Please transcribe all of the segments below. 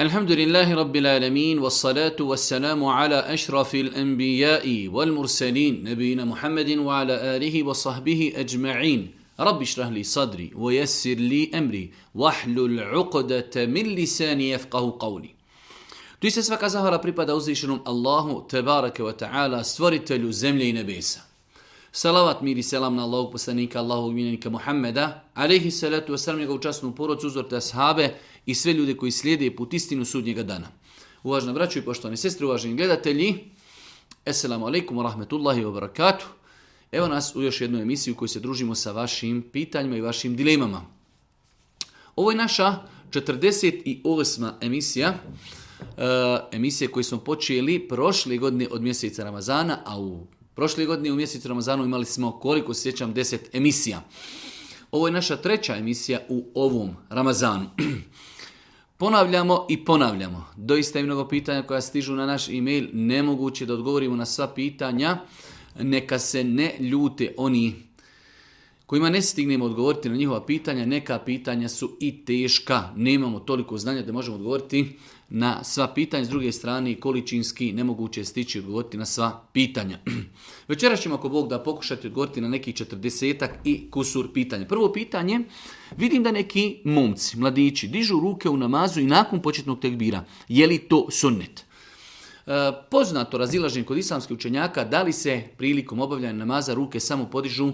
الحمد لله رب العالمين والصلاة والسلام على أشرف الأنبياء والمرسلين نبينا محمد وعلى آله وصحبه أجمعين رب اشرح لي صدري ويسر لي أمري واحلل عقدة من لساني يفقه قولي Tu se svaka zahvala pripada uzvišenom Allahu, Tebarake wa ta'ala, stvoritelju zemlje i nebesa. Salavat mir i selam na Allahog poslanika, Allahog miljenika Muhammeda, alaihi salatu wasalam, njegovu časnu porodcu, uzorte ashabe i sve ljude koji slijede put istinu sudnjega dana. Uvažna braću i poštovani sestri, uvaženi gledatelji, eselamu alaikum wa rahmetullahi wa barakatuh. Evo nas u još jednu emisiju u se družimo sa vašim pitanjima i vašim dilemama. Ovo je naša 48. emisija, eh, emisije koju smo počeli prošle godine od mjeseca Ramazana, a u Prošle godine u mjesecu Ramazanu imali smo, koliko se sjećam, 10 emisija. Ovo je naša treća emisija u ovom Ramazanu. Ponavljamo i ponavljamo. Doista je mnogo pitanja koja stižu na naš e-mail. Nemoguće da odgovorimo na sva pitanja. Neka se ne ljute oni kojima ne stignemo odgovoriti na njihova pitanja. Neka pitanja su i teška. Nemamo toliko znanja da možemo odgovoriti na sva pitanja, s druge strane količinski nemoguće je stići odgovoriti na sva pitanja. Večeras ćemo ako Bog da pokušati odgovoriti na nekih četrdesetak i kusur pitanja. Prvo pitanje, vidim da neki momci, mladići, dižu ruke u namazu i nakon početnog tekbira. Je li to sunnet? E, poznato razilaženje kod islamske učenjaka da li se prilikom obavljanja namaza ruke samo podižu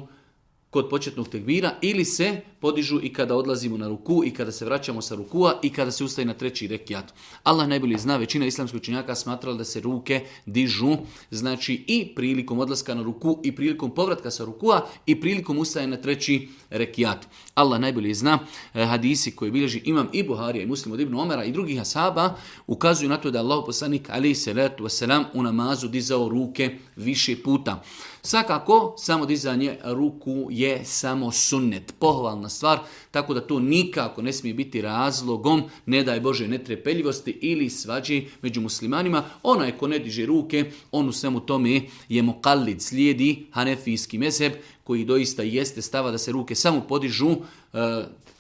od početnog tekbira ili se podižu i kada odlazimo na ruku i kada se vraćamo sa rukua i kada se ustaje na treći rekiat. Allah najbolje zna, većina islamskih učinjaka smatrala da se ruke dižu, znači i prilikom odlaska na ruku i prilikom povratka sa rukua i prilikom ustaje na treći rekiat. Allah najbolje zna, e, hadisi koji bilježi imam i Buharija i Muslim od Ibn Omera i drugih asaba ukazuju na to da je Allah poslanik alaih salatu wasalam u namazu dizao ruke više puta. Svakako, samo dizanje ruku je samo sunnet, pohvalna stvar, tako da to nikako ne smije biti razlogom, ne daj Bože, netrepeljivosti ili svađi među muslimanima. Onaj ko ne diže ruke, on u svemu tome je mokalic slijedi hanefijski mezheb, koji doista jeste stava da se ruke samo podižu, e,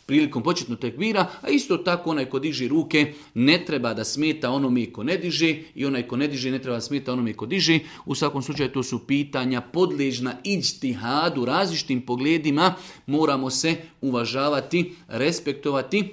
prilikom početnog tekvira, a isto tako onaj ko diži ruke ne treba da smeta onome ko ne diži i onaj ko ne diži ne treba da smeta onome ko diži. U svakom slučaju to su pitanja podležna u različitim pogledima moramo se uvažavati, respektovati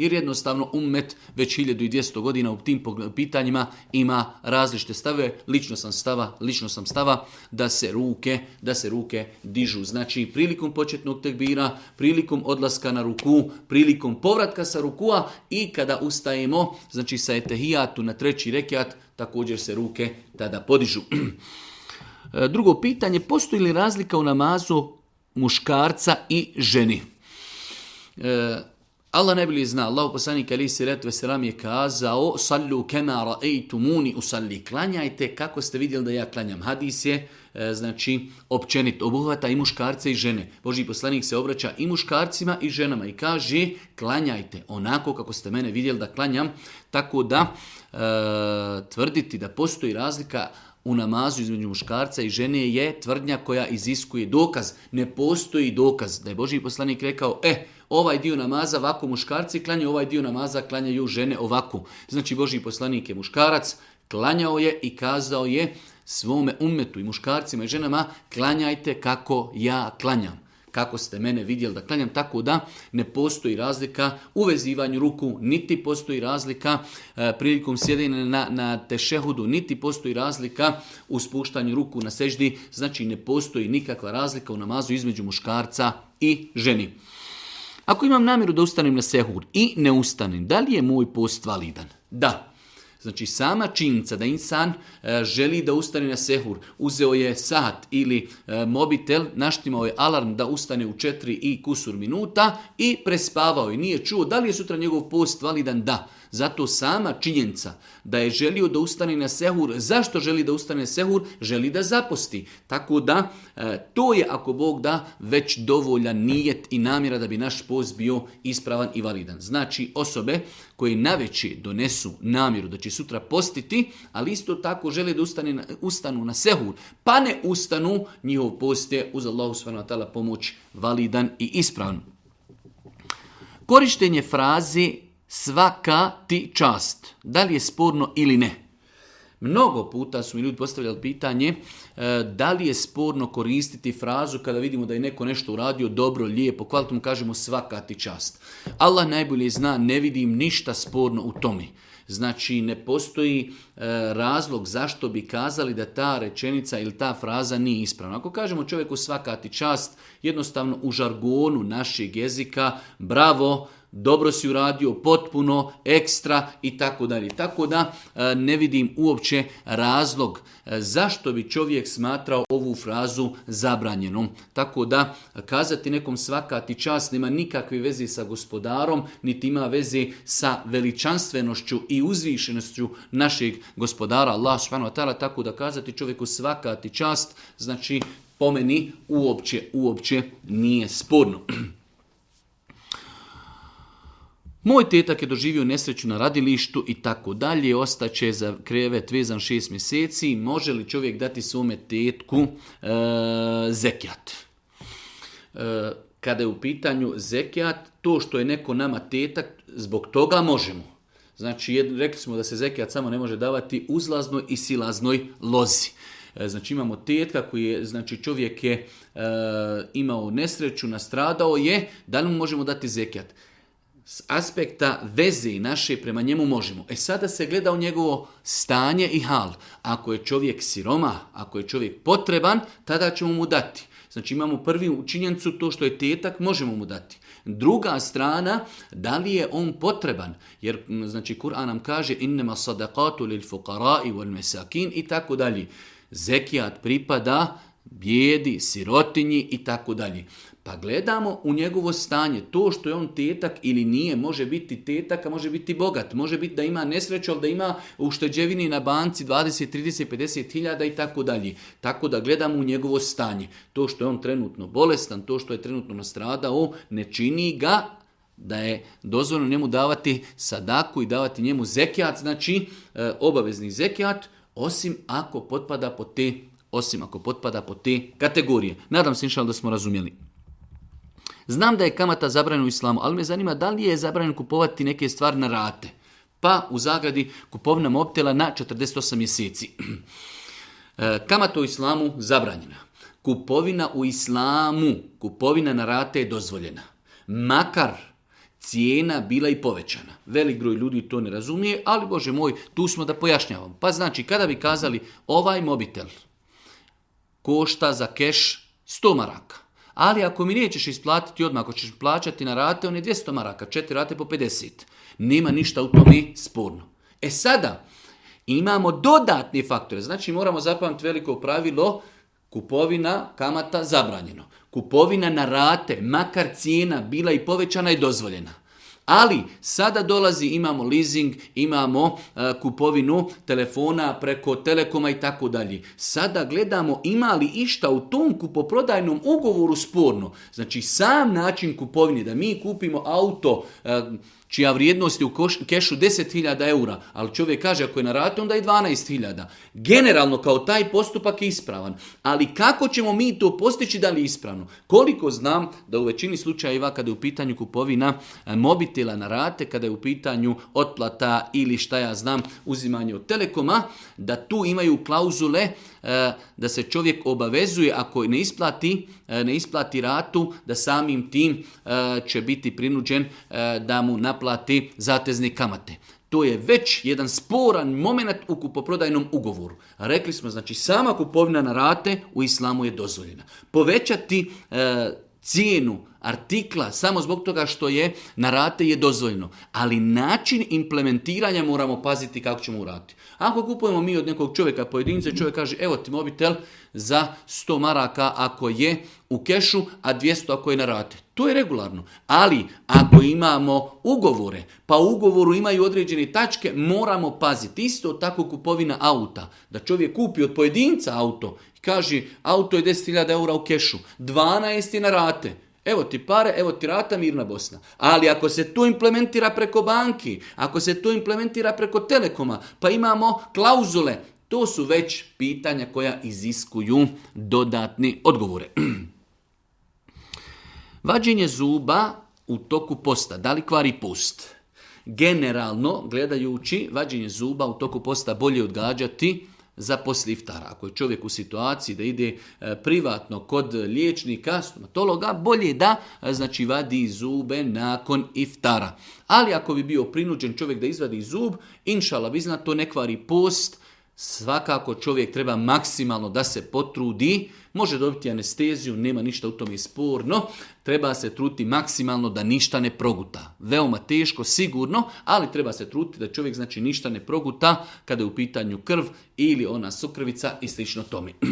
jer jednostavno umet već 1200 godina u tim pitanjima ima različite stave. Lično sam stava, lično sam stava da se ruke, da se ruke dižu. Znači prilikom početnog tekbira, prilikom odlaska na ruku, prilikom povratka sa rukua i kada ustajemo, znači sa etehijatu na treći rekiat, također se ruke tada podižu. E, drugo pitanje, postoji li razlika u namazu muškarca i ženi? E, Allah bili zna, Allah poslanik ali se retve selam je kazao sallu kema ra'aytumuni usalli klanjajte kako ste vidjeli da ja klanjam. Hadis je e, znači općenit obuhvata i muškarce i žene. Boži poslanik se obraća i muškarcima i ženama i kaže klanjajte onako kako ste mene vidjeli da klanjam, tako da e, tvrditi da postoji razlika u namazu između muškarca i žene je tvrdnja koja iziskuje dokaz. Ne postoji dokaz da je Boži poslanik rekao, e, ovaj dio namaza ovako muškarci klanjaju, ovaj dio namaza klanjaju žene ovako. Znači Boži poslanik je muškarac, klanjao je i kazao je svome umetu i muškarcima i ženama, klanjajte kako ja klanjam kako ste mene vidjeli da klanjam, tako da ne postoji razlika u vezivanju ruku, niti postoji razlika e, prilikom sjedenja na, na tešehudu, niti postoji razlika u spuštanju ruku na seždi, znači ne postoji nikakva razlika u namazu između muškarca i ženi. Ako imam namjeru da ustanem na sehur i ne ustanem, da li je moj post validan? Da, Znači sama činjenica da insan e, želi da ustane na sehur, uzeo je sat ili e, mobitel, naštimao je alarm da ustane u četiri i kusur minuta i prespavao je. Nije čuo da li je sutra njegov post validan? Da. Zato sama činjenica da je želio da ustane na sehur, zašto želi da ustane sehur? Želi da zaposti. Tako da e, to je ako Bog da već dovoljan nijet i namjera da bi naš post bio ispravan i validan. Znači osobe koje naveći donesu namjeru da će sutra postiti, ali isto tako žele da ustane ustanu na sehur, pa ne ustanu, njihov post je uz Allahu s.w.t. pomoć validan i ispravan. Korištenje fraze svaka ti čast. Da li je sporno ili ne? Mnogo puta su mi ljudi postavljali pitanje e, da li je sporno koristiti frazu kada vidimo da je neko nešto uradio dobro, lijepo, kvalitetno kažemo svaka ti čast. Allah najbolje zna, ne vidim ništa sporno u tome. Znači ne postoji e, razlog zašto bi kazali da ta rečenica ili ta fraza nije ispravna. Ako kažemo čovjeku svaka ti čast, jednostavno u žargonu našeg jezika, bravo, dobro si uradio, potpuno, ekstra i tako dalje. Tako da e, ne vidim uopće razlog e, zašto bi čovjek smatrao ovu frazu zabranjenom. Tako da kazati nekom svaka ti čast nema nikakve veze sa gospodarom, niti ima veze sa veličanstvenošću i uzvišenostju našeg gospodara Allah subhanahu tako da kazati čovjeku svaka ti čast, znači po meni uopće, uopće nije sporno. Moj tetak je doživio nesreću na radilištu i tako dalje, ostaće za krevet vezan šest mjeseci, može li čovjek dati svome tetku e, zekjat? E, kada je u pitanju zekjat, to što je neko nama tetak, zbog toga možemo. Znači, rekli smo da se zekijat samo ne može davati uzlaznoj i silaznoj lozi. E, znači, imamo tetka koji je, znači, čovjek je e, imao nesreću, nastradao je, da li mu možemo dati zekijat? s aspekta veze naše prema njemu možemo. E sada se gleda u njegovo stanje i hal. Ako je čovjek siroma, ako je čovjek potreban, tada ćemo mu dati. Znači imamo prvi učinjencu to što je tetak, možemo mu dati. Druga strana, da li je on potreban? Jer znači Kur'an nam kaže innema sadaqatu lil i wal mesakin i tako dalje. Zekijat pripada bijedi, sirotinji i tako dalje. A pa gledamo u njegovo stanje, to što je on tetak ili nije, može biti tetak, a može biti bogat, može biti da ima nesreću, ali da ima ušteđevini na banci 20, 30, 50 hiljada i tako dalje. Tako da gledamo u njegovo stanje. To što je on trenutno bolestan, to što je trenutno nastradao, ne čini ga da je dozvoljno njemu davati sadaku i davati njemu zekijat, znači e, obavezni zekijat, osim ako potpada po te osim ako potpada po te kategorije. Nadam se inšal da smo razumjeli. Znam da je kamata zabranjena u islamu, ali me zanima da li je zabranjeno kupovati neke stvari na rate. Pa u zagradi kupovna mobtela na 48 mjeseci. E, kamata u islamu zabranjena. Kupovina u islamu, kupovina na rate je dozvoljena. Makar cijena bila i povećana. Velik broj ljudi to ne razumije, ali Bože moj, tu smo da pojašnjavam. Pa znači, kada bi kazali ovaj mobitel košta za keš 100 maraka, ali ako mi nećeš isplatiti odmah, ako ćeš plaćati na rate, on je 200 maraka, četiri rate po 50. Nema ništa u tome sporno. E sada, imamo dodatni faktore. Znači moramo zapamtiti veliko pravilo, kupovina kamata zabranjeno. Kupovina na rate, makar cijena bila i povećana i dozvoljena. Ali sada dolazi, imamo leasing, imamo e, kupovinu telefona preko telekoma i tako dalje. Sada gledamo ima li išta u tom kupoprodajnom ugovoru sporno. Znači sam način kupovine, da mi kupimo auto e, čija vrijednost je u kešu 10.000 eura, ali čovjek kaže ako je na rate, onda je 12.000. Generalno kao taj postupak je ispravan, ali kako ćemo mi to postići da li je ispravno? Koliko znam da u većini slučajeva kada je u pitanju kupovina eh, mobitela na rate, kada je u pitanju otplata ili šta ja znam uzimanje od telekoma, da tu imaju klauzule E, da se čovjek obavezuje ako ne isplati, e, ne isplati ratu, da samim tim e, će biti prinuđen da mu naplati zatezne kamate. To je već jedan sporan moment u kupoprodajnom ugovoru. Rekli smo, znači, sama kupovina na rate u islamu je dozvoljena. Povećati cijenu artikla samo zbog toga što je na rate je dozvoljeno. Ali način implementiranja moramo paziti kako ćemo uraditi. Ako kupujemo mi od nekog čovjeka pojedinca, čovjek kaže evo ti mobitel za 100 maraka ako je u kešu, a 200 ako je na rate. To je regularno. Ali ako imamo ugovore, pa u ugovoru imaju određene tačke, moramo paziti. Isto tako kupovina auta. Da čovjek kupi od pojedinca auto i kaže auto je 10.000 eura u kešu, 12 je na rate. Evo ti pare, evo ti rata, mirna Bosna. Ali ako se to implementira preko banki, ako se to implementira preko telekoma, pa imamo klauzule, to su već pitanja koja iziskuju dodatni odgovore. Vađenje zuba u toku posta, da li kvari post? Generalno, gledajući, vađenje zuba u toku posta bolje odgađati zaposli iftara. Ako je čovjek u situaciji da ide e, privatno kod liječnika, stomatologa, bolje da e, znači vadi zube nakon iftara. Ali ako bi bio prinuđen čovjek da izvadi zub, inšala bi to ne kvari post, svakako čovjek treba maksimalno da se potrudi, može dobiti anesteziju, nema ništa u tome sporno, treba se truti maksimalno da ništa ne proguta. Veoma teško, sigurno, ali treba se truti da čovjek znači ništa ne proguta kada je u pitanju krv ili ona sukrvica i slično tome.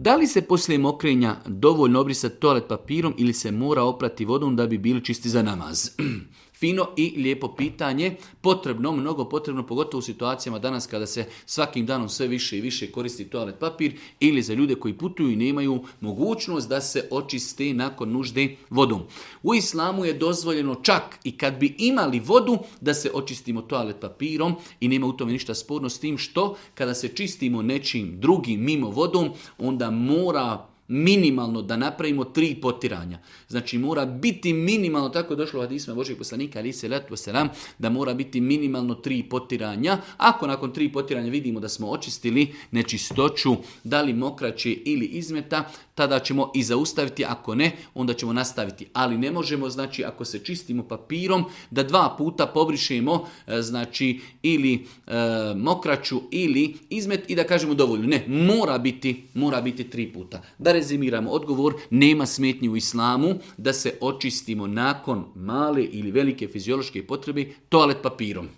Da li se poslije mokrenja dovoljno obrisati toalet papirom ili se mora oprati vodom da bi bili čisti za namaz? Fino i lijepo pitanje, potrebno, mnogo potrebno, pogotovo u situacijama danas kada se svakim danom sve više i više koristi toalet papir ili za ljude koji putuju i nemaju mogućnost da se očiste nakon nužde vodom. U islamu je dozvoljeno čak i kad bi imali vodu da se očistimo toalet papirom i nema u tome ništa sporno s tim što kada se čistimo nečim drugim mimo vodom onda mora minimalno da napravimo tri potiranja. Znači mora biti minimalno, tako je došlo u hadisma Božeg poslanika ali se letu selam, da mora biti minimalno tri potiranja. Ako nakon tri potiranja vidimo da smo očistili nečistoću, da li mokraće ili izmeta, tada ćemo i zaustaviti, ako ne, onda ćemo nastaviti. Ali ne možemo, znači, ako se čistimo papirom, da dva puta pobrišemo, e, znači, ili e, mokraću ili izmet i da kažemo dovoljno. Ne, mora biti, mora biti tri puta. Da rezimiramo odgovor, nema smetnji u islamu da se očistimo nakon male ili velike fiziološke potrebe toalet papirom.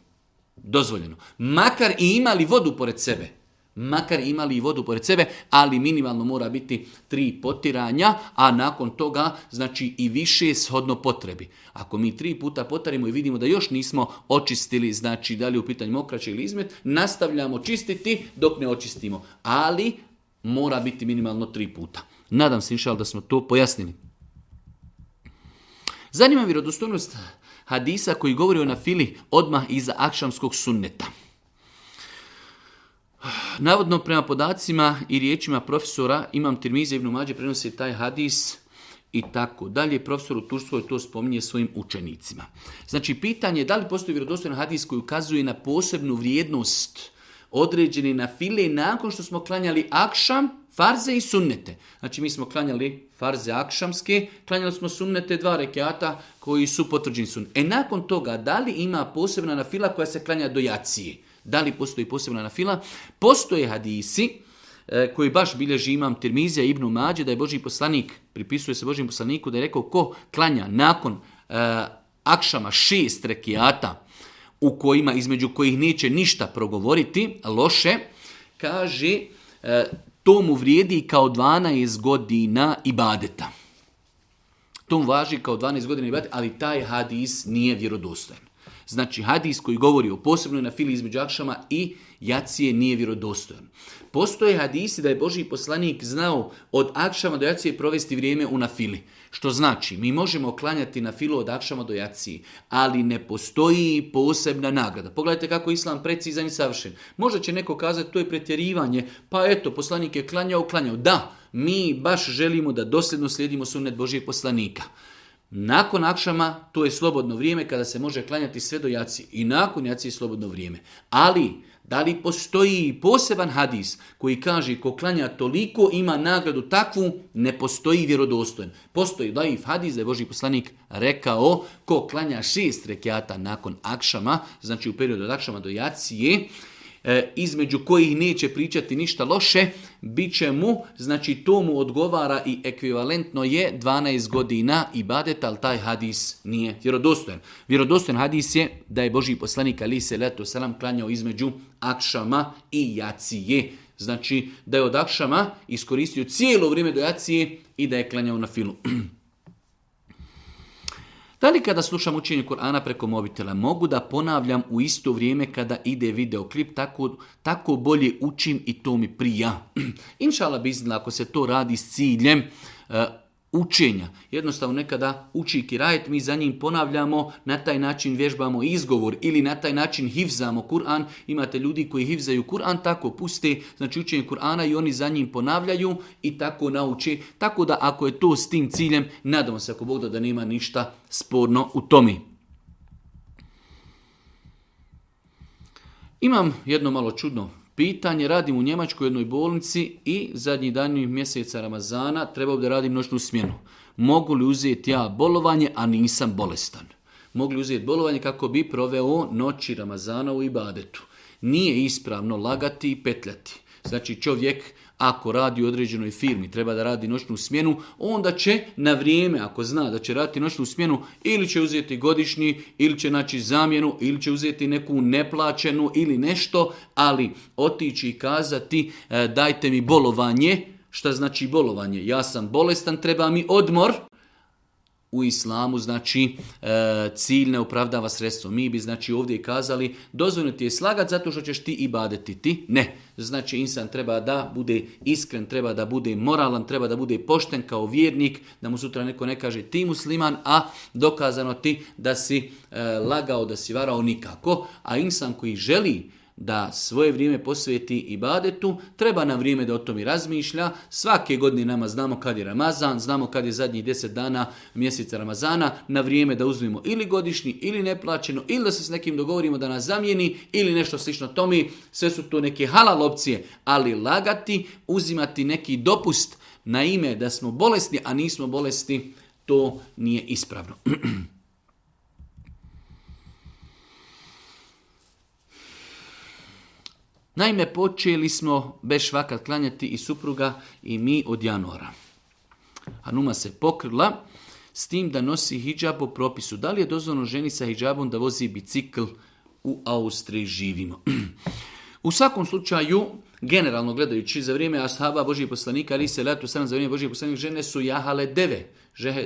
Dozvoljeno. Makar i imali vodu pored sebe. Makar imali i vodu pored sebe, ali minimalno mora biti tri potiranja, a nakon toga znači i više shodno potrebi. Ako mi tri puta potarimo i vidimo da još nismo očistili, znači da li u pitanju mokraće ili izmet, nastavljamo čistiti dok ne očistimo. Ali mora biti minimalno tri puta. Nadam se, inšal, da smo to pojasnili. Zanima vjerodostojnost hadisa koji govori o fili odmah iza akšamskog sunneta. Navodno prema podacima i riječima profesora Imam Tirmize ibn Mađe prenosi taj hadis i tako dalje. Profesor u Turskoj to spominje svojim učenicima. Znači, pitanje je da li postoji vjerodostojan hadis koji ukazuje na posebnu vrijednost određeni na file nakon što smo klanjali akšam, farze i sunnete. Znači mi smo klanjali farze akšamske, klanjali smo sunnete dva rekiata koji su potvrđeni sun. E nakon toga, da li ima posebna na fila koja se klanja do jacije? Da li postoji posebna na fila? Postoje hadisi, e, koji baš bilježi imam Tirmizija Ibnu Mađe, da je Boži poslanik, pripisuje se Božim poslaniku, da je rekao ko klanja nakon uh, akšama šest rekiata, u kojima, između kojih neće ništa progovoriti, loše, kaže, e, to mu vrijedi kao 12 godina ibadeta. To mu važi kao 12 godina ibadeta, ali taj hadis nije vjerodostojan. Znači, hadis koji govori o posebnoj na fili između akšama i jacije nije vjerodostojan. Postoje hadisi da je Boži poslanik znao od akšama do jacije provesti vrijeme u na fili. Što znači, mi možemo klanjati na filu od akšama do Jacije, ali ne postoji posebna nagrada. Pogledajte kako je islam precizan i savršen. Možda će neko kazati to je pretjerivanje, pa eto, poslanik je klanjao, klanjao. Da, mi baš želimo da dosljedno slijedimo sunnet Božijeg poslanika. Nakon akšama to je slobodno vrijeme kada se može klanjati sve do jaci i nakon jaci je slobodno vrijeme. Ali da li postoji poseban hadis koji kaže ko klanja toliko ima nagradu takvu, ne postoji vjerodostojan. Postoji daif hadis da je Boži poslanik rekao ko klanja šest rekiata nakon akšama, znači u periodu od akšama do jacije, e, između kojih neće pričati ništa loše, bit će mu, znači to mu odgovara i ekvivalentno je 12 godina i badet, ali taj hadis nije vjerodostojan. Vjerodostojan hadis je da je Boži poslanik Ali se leto selam klanjao između Akšama i Jacije. Znači da je od Akšama iskoristio cijelo vrijeme do Jacije i da je klanjao na filu. Da li kada slušam učenje Kur'ana preko mobitela mogu da ponavljam u isto vrijeme kada ide videoklip, tako, tako bolje učim i to mi prija. Inšala biznila, ako se to radi s ciljem e, učenja. Jednostavno nekada uči kirajet, mi za njim ponavljamo, na taj način vježbamo izgovor ili na taj način hivzamo Kur'an. Imate ljudi koji hivzaju Kur'an, tako puste znači učenje Kur'ana i oni za njim ponavljaju i tako nauče. Tako da ako je to s tim ciljem, nadamo se ako Bog da, da nema ništa sporno u tomi. Imam jedno malo čudno Pitanje, radim u Njemačkoj jednoj bolnici i zadnji dan mjeseca Ramazana trebao da radim noćnu smjenu. Mogu li uzeti ja bolovanje, a nisam bolestan? Mogu li uzeti bolovanje kako bi proveo noći Ramazana u Ibadetu? Nije ispravno lagati i petljati. Znači čovjek ako radi u određenoj firmi, treba da radi noćnu smjenu, onda će na vrijeme, ako zna da će raditi noćnu smjenu, ili će uzeti godišnji, ili će naći zamjenu, ili će uzeti neku neplaćenu ili nešto, ali otići i kazati e, dajte mi bolovanje, šta znači bolovanje? Ja sam bolestan, treba mi odmor, u islamu znači e, cilj ne opravdava sredstvo. Mi bi znači ovdje kazali dozvoljno ti je slagat zato što ćeš ti i badeti ti. Ne. Znači insan treba da bude iskren, treba da bude moralan, treba da bude pošten kao vjernik, da mu sutra neko ne kaže ti musliman, a dokazano ti da si e, lagao, da si varao nikako. A insan koji želi da svoje vrijeme posveti i badetu, treba nam vrijeme da o tom i razmišlja. Svake godine nama znamo kad je Ramazan, znamo kad je zadnjih deset dana mjeseca Ramazana, na vrijeme da uzmemo ili godišnji, ili neplaćeno, ili da se s nekim dogovorimo da nas zamijeni, ili nešto slično tomi. Sve su to neke halal opcije, ali lagati, uzimati neki dopust na ime da smo bolesni, a nismo bolesni, to nije ispravno. Naime, počeli smo bez švaka klanjati i supruga i mi od januara. Hanuma se pokrila s tim da nosi hijab po propisu. Da li je dozvoljeno ženi sa hijabom da vozi bicikl u Austriji živimo? u svakom slučaju, generalno gledajući, za vrijeme ashaba Božije poslanika, ali se letu sam za vrijeme Božije poslanika, žene su jahale deve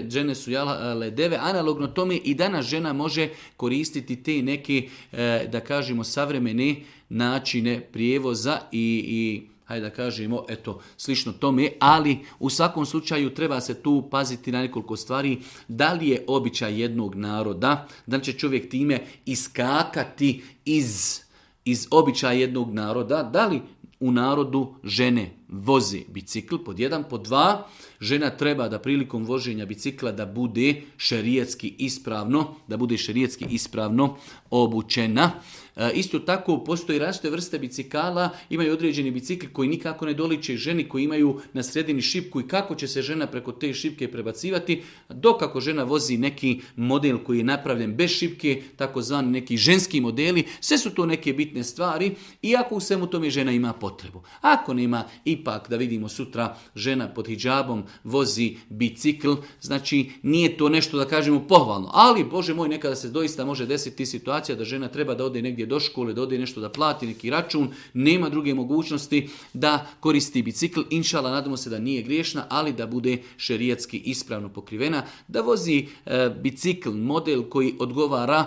žene su jale deve, analogno tome i danas žena može koristiti te neke, e, da kažemo, savremene načine prijevoza i, i hajde da kažemo, eto, slično tome, ali u svakom slučaju treba se tu paziti na nekoliko stvari, da li je običaj jednog naroda, da li će čovjek time iskakati iz, iz običaja jednog naroda, da li u narodu žene vozi bicikl, pod jedan, pod dva, žena treba da prilikom voženja bicikla da bude šerijetski ispravno, da bude šerijetski ispravno obučena. E, isto tako postoji različite vrste bicikala, imaju određeni bicikli koji nikako ne doliče ženi koji imaju na sredini šipku i kako će se žena preko te šipke prebacivati, dok ako žena vozi neki model koji je napravljen bez šipke, takozvani neki ženski modeli, sve su to neke bitne stvari, iako u svemu tome žena ima potrebu. Ako nema, ipak da vidimo sutra, žena pod hijabom vozi bicikl, znači nije to nešto da kažemo pohvalno, ali Bože moj, nekada se doista može desiti situacija da žena treba da ode negdje do škole, da ode nešto da plati neki račun, nema druge mogućnosti da koristi bicikl. Inšala, nadamo se da nije griješna, ali da bude šerijatski ispravno pokrivena, da vozi e, bicikl, model koji odgovara e,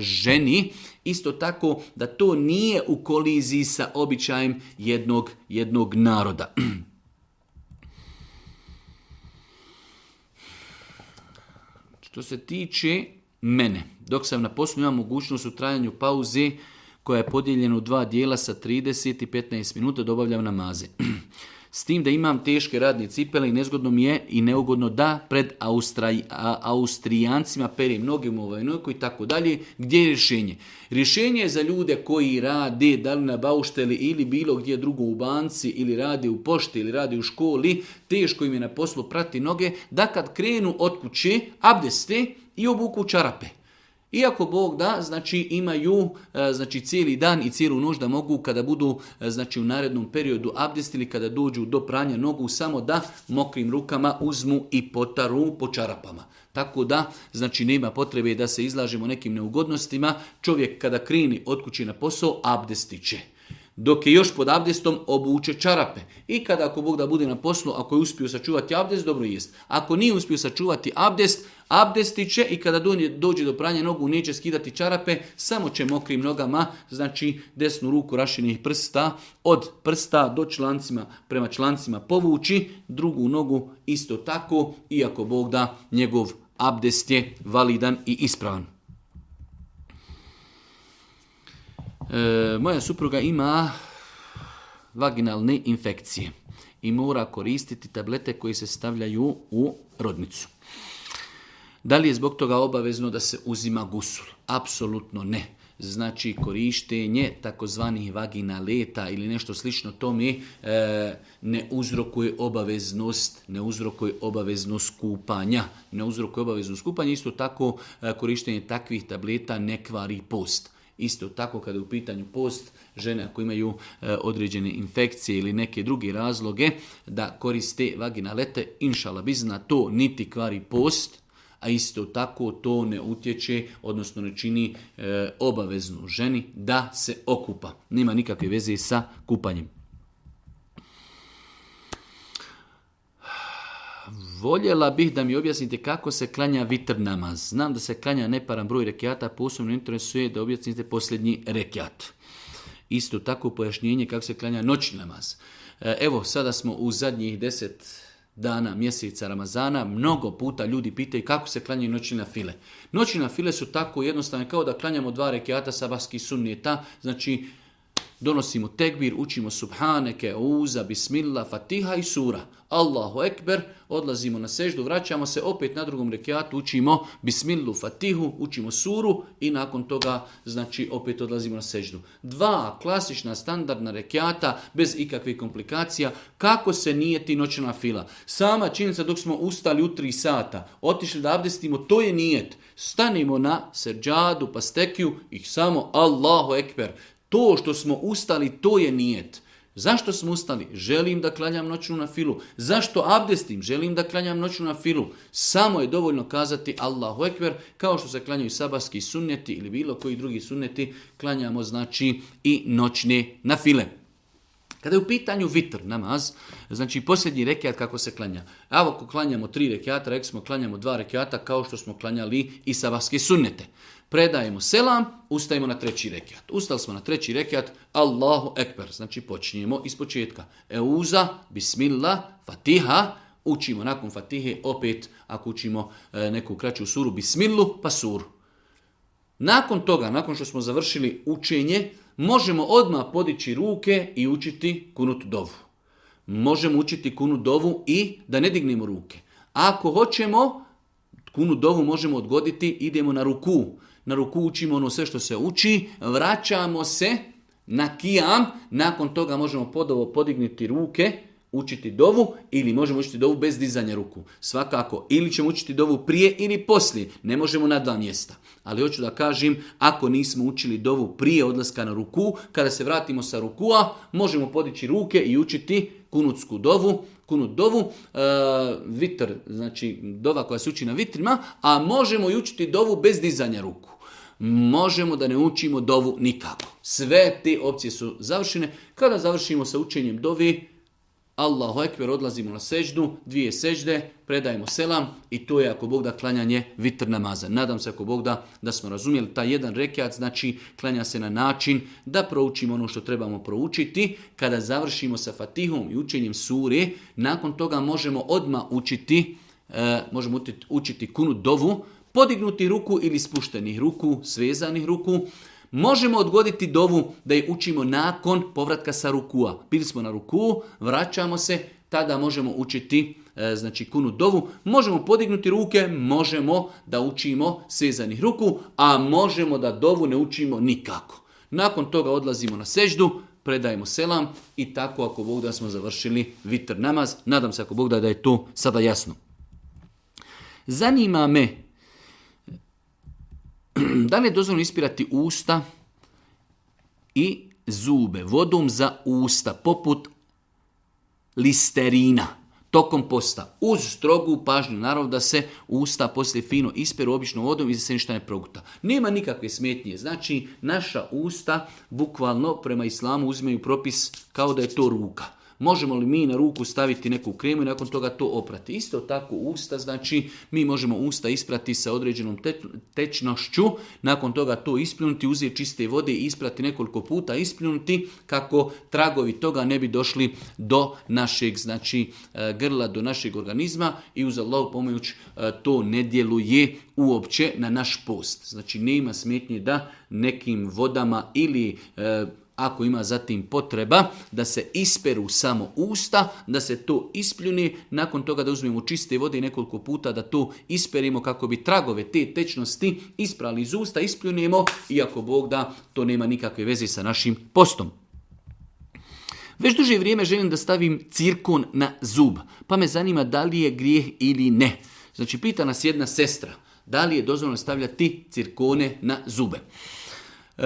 ženi, isto tako da to nije u koliziji sa običajem jednog, jednog naroda. Što se tiče mene. Dok sam na poslu imam mogućnost u trajanju pauze koja je podijeljena u dva dijela sa 30 i 15 minuta dobavljam namaze. S tim da imam teške radne cipele i nezgodno mi je i neugodno da pred Austraj, a, Austrijancima perim noge u ovaj i tako dalje. Gdje je rješenje? Rješenje je za ljude koji rade, da li na baušteli ili bilo gdje drugo u banci ili rade u pošti ili rade u školi, teško im je na poslu prati noge, da kad krenu od kuće, abdeste, i obuku čarape. Iako Bog da, znači imaju e, znači cijeli dan i cijelu noć da mogu kada budu e, znači u narednom periodu abdestili, kada dođu do pranja nogu, samo da mokrim rukama uzmu i potaru po čarapama. Tako da, znači nema potrebe da se izlažemo nekim neugodnostima. Čovjek kada krini od kuće na posao, će dok je još pod abdestom obuče čarape. I kada ako Bog da bude na poslu, ako je uspio sačuvati abdest, dobro jest. Ako nije uspio sačuvati abdest, abdesti će i kada dođe do pranja nogu neće skidati čarape, samo će mokrim nogama, znači desnu ruku rašinih prsta, od prsta do člancima, prema člancima povući, drugu nogu isto tako, iako Bog da njegov abdest je validan i ispravan. E, moja supruga ima vaginalne infekcije i mora koristiti tablete koje se stavljaju u rodnicu. Da li je zbog toga obavezno da se uzima gusul? Apsolutno ne. Znači korištenje takozvanih vagina leta ili nešto slično tome e, ne uzrokuje obaveznost, ne uzrokuje obaveznost kupanja. Ne uzrokuje obaveznost kupanja, isto tako e, korištenje takvih tableta ne kvari post. Isto tako kada je u pitanju post, žene ako imaju e, određene infekcije ili neke druge razloge da koriste vaginalete, inšala na to niti kvari post, a isto tako to ne utječe, odnosno ne čini e, obaveznu ženi da se okupa. Nema nikakve veze sa kupanjem. Voljela bih da mi objasnite kako se klanja vitr namaz. Znam da se klanja neparan broj rekiata, posebno interesuje da objasnite posljednji rekiat. Isto tako pojašnjenje kako se klanja noćni namaz. E, evo, sada smo u zadnjih deset dana, mjeseca Ramazana, mnogo puta ljudi pitaju kako se klanjaju noćni file. Noćina file su tako jednostavne kao da klanjamo dva rekiata sabahskih sunnijeta, znači Donosimo tekbir, učimo subhaneke, uza, bismillah, fatiha i sura. Allahu ekber, odlazimo na seždu, vraćamo se, opet na drugom rekiatu učimo bismillu, fatihu, učimo suru i nakon toga znači opet odlazimo na seždu. Dva klasična standardna rekiata bez ikakvih komplikacija. Kako se nije ti noćna fila? Sama činjenica dok smo ustali u tri sata, otišli da abdestimo, to je nijet. Stanimo na serđadu, pastekiju i samo Allahu ekber. To što smo ustali, to je nijet. Zašto smo ustali? Želim da klanjam noćnu na filu. Zašto abdestim? Želim da klanjam noćnu na filu. Samo je dovoljno kazati Allahu ekver, kao što se klanjaju sabarski sunneti ili bilo koji drugi sunneti, klanjamo znači i noćne na file. Kada je u pitanju vitr namaz, znači posljednji rekiat kako se klanja. Evo ako klanjamo tri rekiata, rekli smo klanjamo dva rekiata kao što smo klanjali i sabarske sunnete predajemo selam, ustajemo na treći rekiat. Ustali smo na treći rekiat, Allahu Ekber. Znači počinjemo iz početka. Euza, Bismillah, Fatiha, učimo nakon Fatihe opet, ako učimo e, neku kraću suru, Bismillu, pa suru. Nakon toga, nakon što smo završili učenje, možemo odmah podići ruke i učiti kunut dovu. Možemo učiti kunu dovu i da ne dignemo ruke. Ako hoćemo, kunu dovu možemo odgoditi, idemo na ruku na ruku učimo ono sve što se uči, vraćamo se na kijam, nakon toga možemo podovo podignuti ruke, učiti dovu ili možemo učiti dovu bez dizanja ruku. Svakako, ili ćemo učiti dovu prije ili poslije, ne možemo na dva mjesta. Ali hoću da kažem, ako nismo učili dovu prije odlaska na ruku, kada se vratimo sa rukua, možemo podići ruke i učiti kunutsku dovu, kunut dovu, e, znači dova koja se uči na vitrima, a možemo i učiti dovu bez dizanja ruku možemo da ne učimo dovu nikako. Sve te opcije su završene. Kada završimo sa učenjem dovi, Allahu ekber, odlazimo na seždu, dvije sežde, predajemo selam i to je ako Bog da klanjanje vitr namaza. Nadam se ako Bog da, da smo razumjeli taj jedan rekiat, znači klanja se na način da proučimo ono što trebamo proučiti. Kada završimo sa fatihom i učenjem suri, nakon toga možemo odma učiti, e, možemo učiti kunu dovu, podignuti ruku ili spuštenih ruku, svezanih ruku, možemo odgoditi dovu da je učimo nakon povratka sa rukua. Bili smo na ruku, vraćamo se, tada možemo učiti e, znači kunu dovu. Možemo podignuti ruke, možemo da učimo svezanih ruku, a možemo da dovu ne učimo nikako. Nakon toga odlazimo na seždu, predajemo selam i tako ako Bog da smo završili vitr namaz. Nadam se ako Bog da, da je to sada jasno. Zanima me da li je dozvoljeno ispirati usta i zube vodom za usta, poput listerina, tokom posta, uz strogu pažnju, naravno da se usta poslije fino ispiru obično vodom i da se ništa ne proguta. Nema nikakve smetnje, znači naša usta bukvalno prema islamu uzmeju propis kao da je to ruka možemo li mi na ruku staviti neku kremu i nakon toga to oprati. Isto tako usta, znači mi možemo usta isprati sa određenom tečnošću, nakon toga to ispljunuti, uzeti čiste vode i isprati nekoliko puta, ispljunuti kako tragovi toga ne bi došli do našeg znači e, grla, do našeg organizma i uz Allah pomoć e, to ne djeluje uopće na naš post. Znači nema smetnje da nekim vodama ili e, ako ima zatim potreba da se isperu samo usta, da se to ispljuni, nakon toga da uzmemo čiste vode nekoliko puta da to isperimo kako bi tragove te tečnosti isprali iz usta, ispljunimo, iako Bog da to nema nikakve veze sa našim postom. Već duže vrijeme želim da stavim cirkon na zub, pa me zanima da li je grijeh ili ne. Znači, pita nas jedna sestra, da li je dozvoljeno stavljati cirkone na zube. E,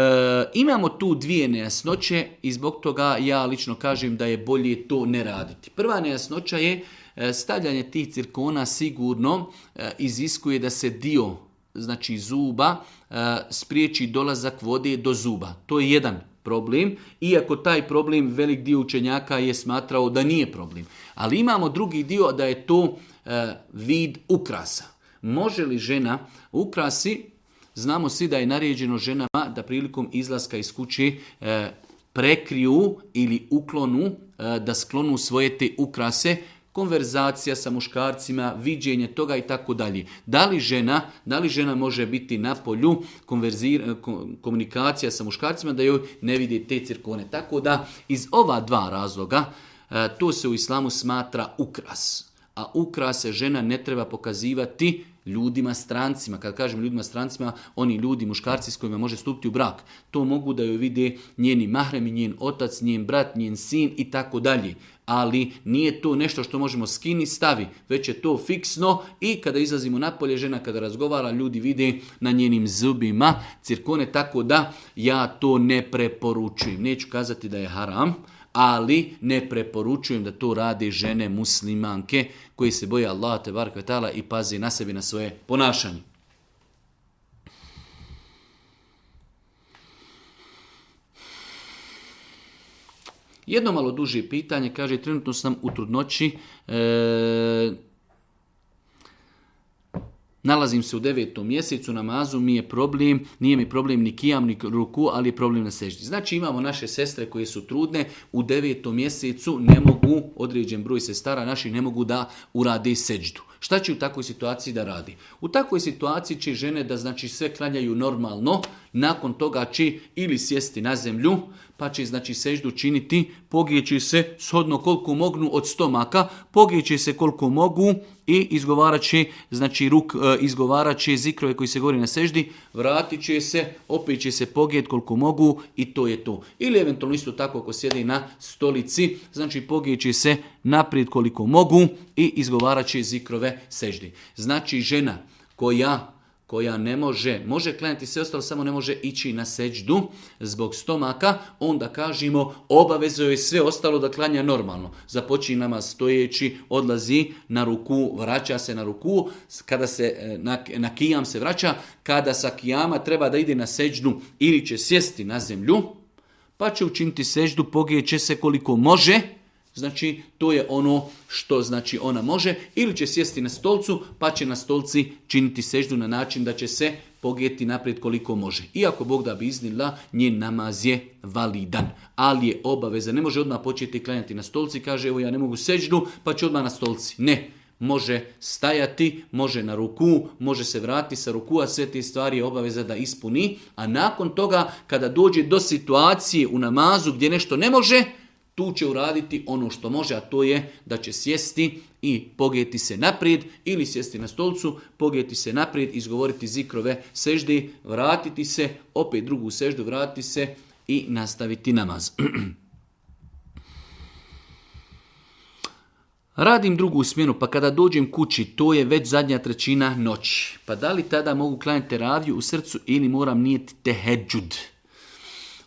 imamo tu dvije nejasnoće i zbog toga ja lično kažem da je bolje to ne raditi. Prva nejasnoća je e, stavljanje tih cirkona sigurno e, iziskuje da se dio znači zuba spriječi dolazak vode do zuba. To je jedan problem, iako taj problem velik dio učenjaka je smatrao da nije problem. Ali imamo drugi dio da je to vid ukrasa. Može li žena ukrasi Znamo svi da je naređeno ženama da prilikom izlaska iz kuće e, prekriju ili uklonu, e, da sklonu svoje te ukrase, konverzacija sa muškarcima, viđenje toga i tako dalje. Da li žena, da li žena može biti na polju e, komunikacija sa muškarcima da joj ne vidi te cirkone. Tako da iz ova dva razloga to se u islamu smatra ukras. A se žena ne treba pokazivati ljudima strancima. Kad kažem ljudima strancima, oni ljudi, muškarci s kojima može stupiti u brak. To mogu da joj vide njeni i njen otac, njen brat, njen sin i tako dalje. Ali nije to nešto što možemo skini stavi, već je to fiksno i kada izlazimo napolje, žena kada razgovara, ljudi vide na njenim zubima cirkone, tako da ja to ne preporučujem. Neću kazati da je haram, ali ne preporučujem da to radi žene muslimanke koji se boje Allah te barkvetala i pazi na sebi na svoje ponašanje. Jedno malo duže pitanje, kaže, trenutno sam u trudnoći, e, Nalazim se u devetom mjesecu, namazu mi je problem, nije mi problem ni kijam ni ruku, ali je problem na seždi. Znači imamo naše sestre koje su trudne, u devetom mjesecu ne mogu, određen broj sestara naših ne mogu da urade seđdu. Šta će u takvoj situaciji da radi? U takvoj situaciji će žene da znači sve klanjaju normalno, nakon toga će ili sjesti na zemlju, pa će znači seždu činiti, pogijeći se shodno koliko mognu od stomaka, pogijeći se koliko mogu i izgovarat će, znači ruk, e, izgovarat će zikrove koji se govori na seždi, vratit će se, opet će se pogijet koliko mogu i to je to. Ili eventualno isto tako ako sjedi na stolici, znači pogijeći se naprijed koliko mogu i izgovarat zikrove seždi. Znači žena koja koja ne može, može klanjati sve ostalo, samo ne može ići na seđdu zbog stomaka, onda kažemo obavezuje je sve ostalo da klanja normalno. Započinama nama stojeći, odlazi na ruku, vraća se na ruku, kada se e, na, kijam se vraća, kada sa kijama treba da ide na seđdu ili će sjesti na zemlju, pa će učiniti seđdu, pogijeće se koliko može, Znači, to je ono što znači ona može. Ili će sjesti na stolcu, pa će na stolci činiti seždu na način da će se pogijeti naprijed koliko može. Iako Bog da bi iznila, njen namaz je validan, ali je obaveza. Ne može odmah početi klanjati na stolci, kaže evo ja ne mogu seždu, pa će odmah na stolci. Ne, može stajati, može na ruku, može se vratiti sa ruku, a sve te stvari je obaveza da ispuni. A nakon toga, kada dođe do situacije u namazu gdje nešto ne može, tu će uraditi ono što može, a to je da će sjesti i pogeti se naprijed ili sjesti na stolcu, pogeti se naprijed, izgovoriti zikrove seždi, vratiti se, opet drugu seždu, vratiti se i nastaviti namaz. Radim drugu smjenu, pa kada dođem kući, to je već zadnja trećina noći. Pa da li tada mogu klanjati teraviju u srcu ili moram nijeti teheđud?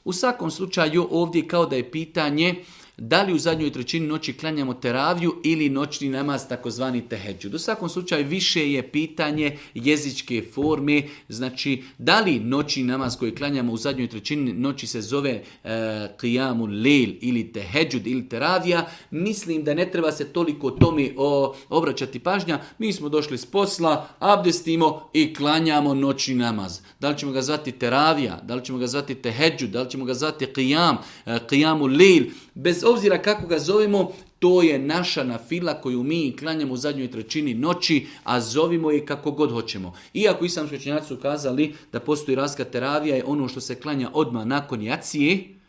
U svakom slučaju ovdje kao da je pitanje da li u zadnjoj trećini noći klanjamo teraviju ili noćni namaz, takozvani teheđu. U svakom slučaju više je pitanje jezičke forme, znači da li noćni namaz koji klanjamo u zadnjoj trećini noći se zove kijamu e, ili teheđud ili teravija, mislim da ne treba se toliko tome obraćati pažnja. Mi smo došli s posla, abdestimo i klanjamo noćni namaz. Da li ćemo ga zvati teravija, da li ćemo ga zvati teheđud, da li ćemo ga zvati qiyam, e, qiyamu lejl, bez obzira kako ga zovemo, to je naša nafila koju mi klanjamo u zadnjoj trećini noći, a zovimo je kako god hoćemo. Iako islamski učenjaci su kazali da postoji raska teravija je ono što se klanja odmah nakon jacije,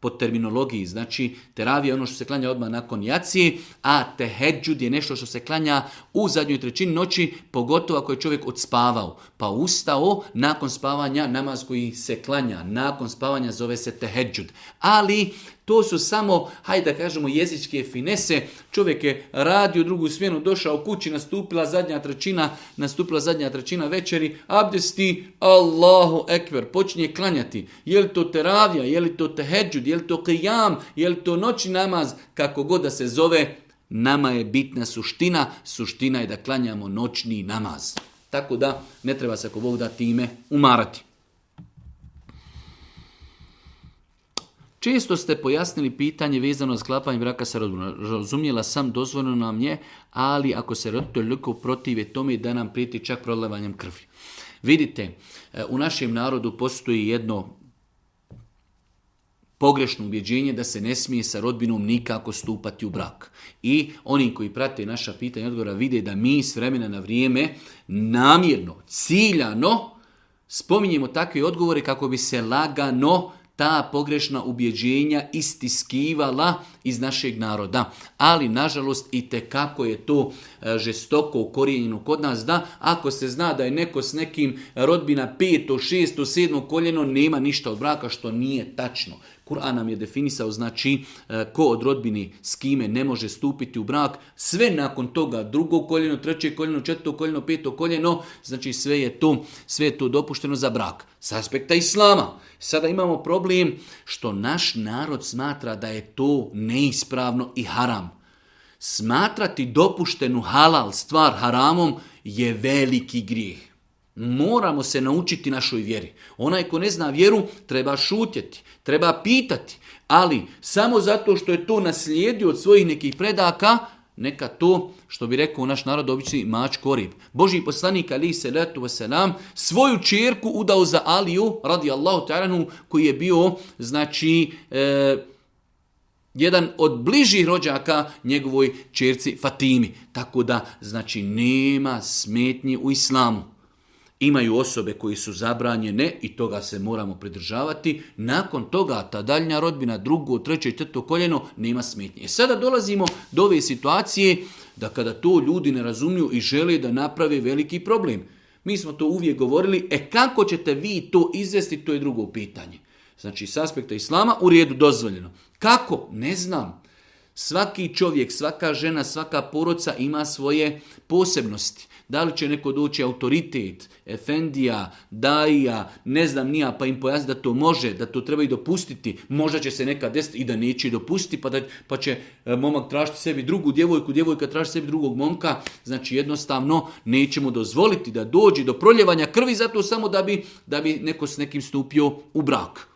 po terminologiji, znači teravija je ono što se klanja odmah nakon jacije, a teheđud je nešto što se klanja u zadnjoj trećini noći, pogotovo ako je čovjek odspavao, pa ustao nakon spavanja namaz koji se klanja, nakon spavanja zove se teheđud. Ali to su samo, hajde da kažemo, jezičke finese. Čovjek je radio drugu smjenu, došao kući, nastupila zadnja trećina, nastupila zadnja trećina večeri, abdesti, Allahu ekver, počinje klanjati. Je li to teravija, je li to teheđud, je li to qiyam, je li to noći namaz, kako god da se zove, nama je bitna suština, suština je da klanjamo noćni namaz. Tako da ne treba se ako Bog da time umarati. Često ste pojasnili pitanje vezano za sklapanje braka sa rodbinom. Razumjela sam, dozvoljeno nam je, ali ako se roditelj ljuka protive tome da nam prijeti čak prolevanjem krvi. Vidite, e, u našem narodu postoji jedno pogrešno ubjeđenje da se ne smije sa rodbinom nikako stupati u brak. I oni koji prate naša pitanja odgovora vide da mi s vremena na vrijeme namjerno, ciljano spominjemo takve odgovore kako bi se lagano ta pogrešna ubjeđenja istiskivala iz našeg naroda. Ali, nažalost, i kako je to e, žestoko ukorijenjeno kod nas, da ako se zna da je neko s nekim rodbina peto, šesto, sedmo koljeno, nema ništa od braka, što nije tačno. Kur'an nam je definisao, znači, e, ko od rodbini s kime ne može stupiti u brak, sve nakon toga, drugo koljeno, treće koljeno, četvrto koljeno, peto koljeno, znači sve je to, sve je to dopušteno za brak. Sa aspekta Islama. Sada imamo problem što naš narod smatra da je to neispravno i haram. Smatrati dopuštenu halal stvar haramom je veliki grijeh. Moramo se naučiti našoj vjeri. Onaj ko ne zna vjeru, treba šutjeti, treba pitati. Ali samo zato što je to naslijedio od svojih nekih predaka, neka to, što bi rekao naš narod, obični mač korib. Boži poslanik Ali se nam svoju čerku udao za Aliju, radi Allahu Taranu, koji je bio, znači, e, jedan od bližih rođaka njegovoj čerci Fatimi. Tako da, znači, nema smetnje u islamu imaju osobe koji su zabranjene i toga se moramo pridržavati. Nakon toga ta daljnja rodbina, drugo, treće i četvrto koljeno nema smetnje. E, sada dolazimo do ove situacije da kada to ljudi ne razumiju i žele da naprave veliki problem. Mi smo to uvijek govorili, e kako ćete vi to izvesti, to je drugo pitanje. Znači, s aspekta islama u redu dozvoljeno. Kako? Ne znam. Svaki čovjek, svaka žena, svaka poroca ima svoje posebnosti. Da li će neko doći autoritet, efendija, daija, ne znam nija, pa im pojasniti da to može, da to treba i dopustiti. Možda će se neka desiti i da neće dopustiti, pa, pa će e, momak tražiti sebi drugu djevojku, djevojka traži sebi drugog momka. Znači jednostavno nećemo dozvoliti da dođe do proljevanja krvi zato samo da bi, da bi neko s nekim stupio u brak.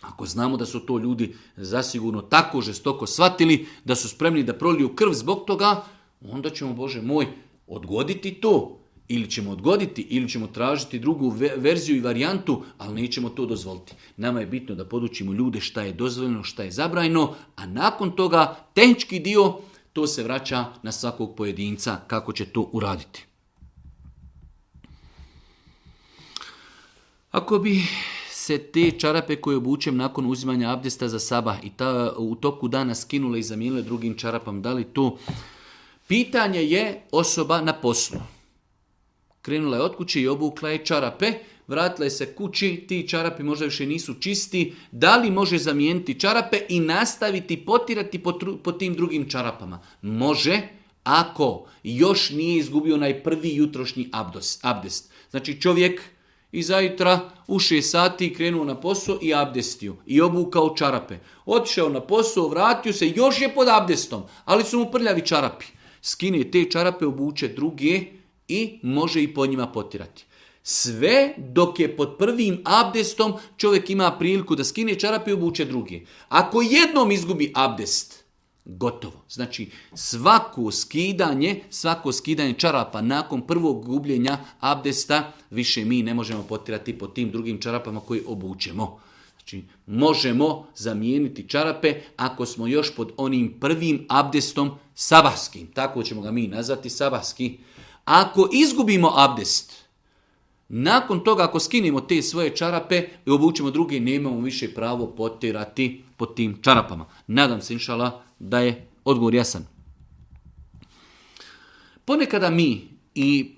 Ako znamo da su to ljudi zasigurno tako žestoko shvatili, da su spremni da proliju krv zbog toga, onda ćemo, Bože moj, odgoditi to, ili ćemo odgoditi, ili ćemo tražiti drugu verziju i varijantu, ali nećemo to dozvoliti. Nama je bitno da podučimo ljude šta je dozvoljeno, šta je zabrajno, a nakon toga tehnički dio, to se vraća na svakog pojedinca kako će to uraditi. Ako bi se te čarape koje obučem nakon uzimanja abdesta za saba i ta, u toku dana skinule i zamijenile drugim čarapom, da li to Pitanje je osoba na poslu. Krenula je od kuće i obukla je čarape, vratila je se kući, ti čarapi možda više nisu čisti, da li može zamijeniti čarape i nastaviti potirati po, tim drugim čarapama? Može, ako još nije izgubio najprvi jutrošnji abdos, abdest. Znači čovjek i zajutra u 6 sati krenuo na posao i abdestio i obukao čarape. Otišao na posao, vratio se, još je pod abdestom, ali su mu prljavi čarapi skine te čarape, obuče druge i može i po njima potirati. Sve dok je pod prvim abdestom čovjek ima priliku da skine čarape i obuče druge. Ako jednom izgubi abdest, gotovo. Znači svako skidanje, svako skidanje čarapa nakon prvog gubljenja abdesta više mi ne možemo potirati po tim drugim čarapama koje obučemo. Znači, možemo zamijeniti čarape ako smo još pod onim prvim abdestom sabahski, tako ćemo ga mi nazvati, sabahski, ako izgubimo abdest, nakon toga ako skinemo te svoje čarape i obučimo druge, nemamo više pravo potirati po tim čarapama. Nadam se, inšala, da je odgovor jasan. Ponekada mi i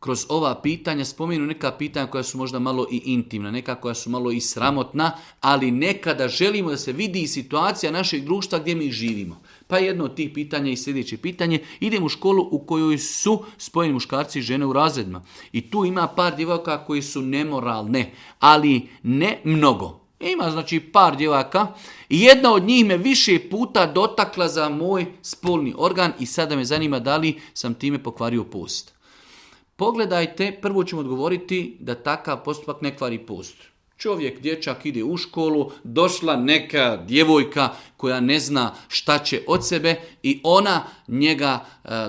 kroz ova pitanja spomenu neka pitanja koja su možda malo i intimna, neka koja su malo i sramotna, ali nekada želimo da se vidi situacija našeg društva gdje mi živimo. Pa jedno od tih pitanja i sljedeće pitanje, idem u školu u kojoj su spojeni muškarci i žene u razredima. I tu ima par djevaka koji su nemoralne, ali ne mnogo. Ima znači par djevaka i jedna od njih me više puta dotakla za moj spolni organ i sada me zanima da li sam time pokvario post. Pogledajte, prvo ćemo odgovoriti da takav postupak ne kvari post. Čovjek, dječak ide u školu, došla neka djevojka koja ne zna šta će od sebe i ona njega e,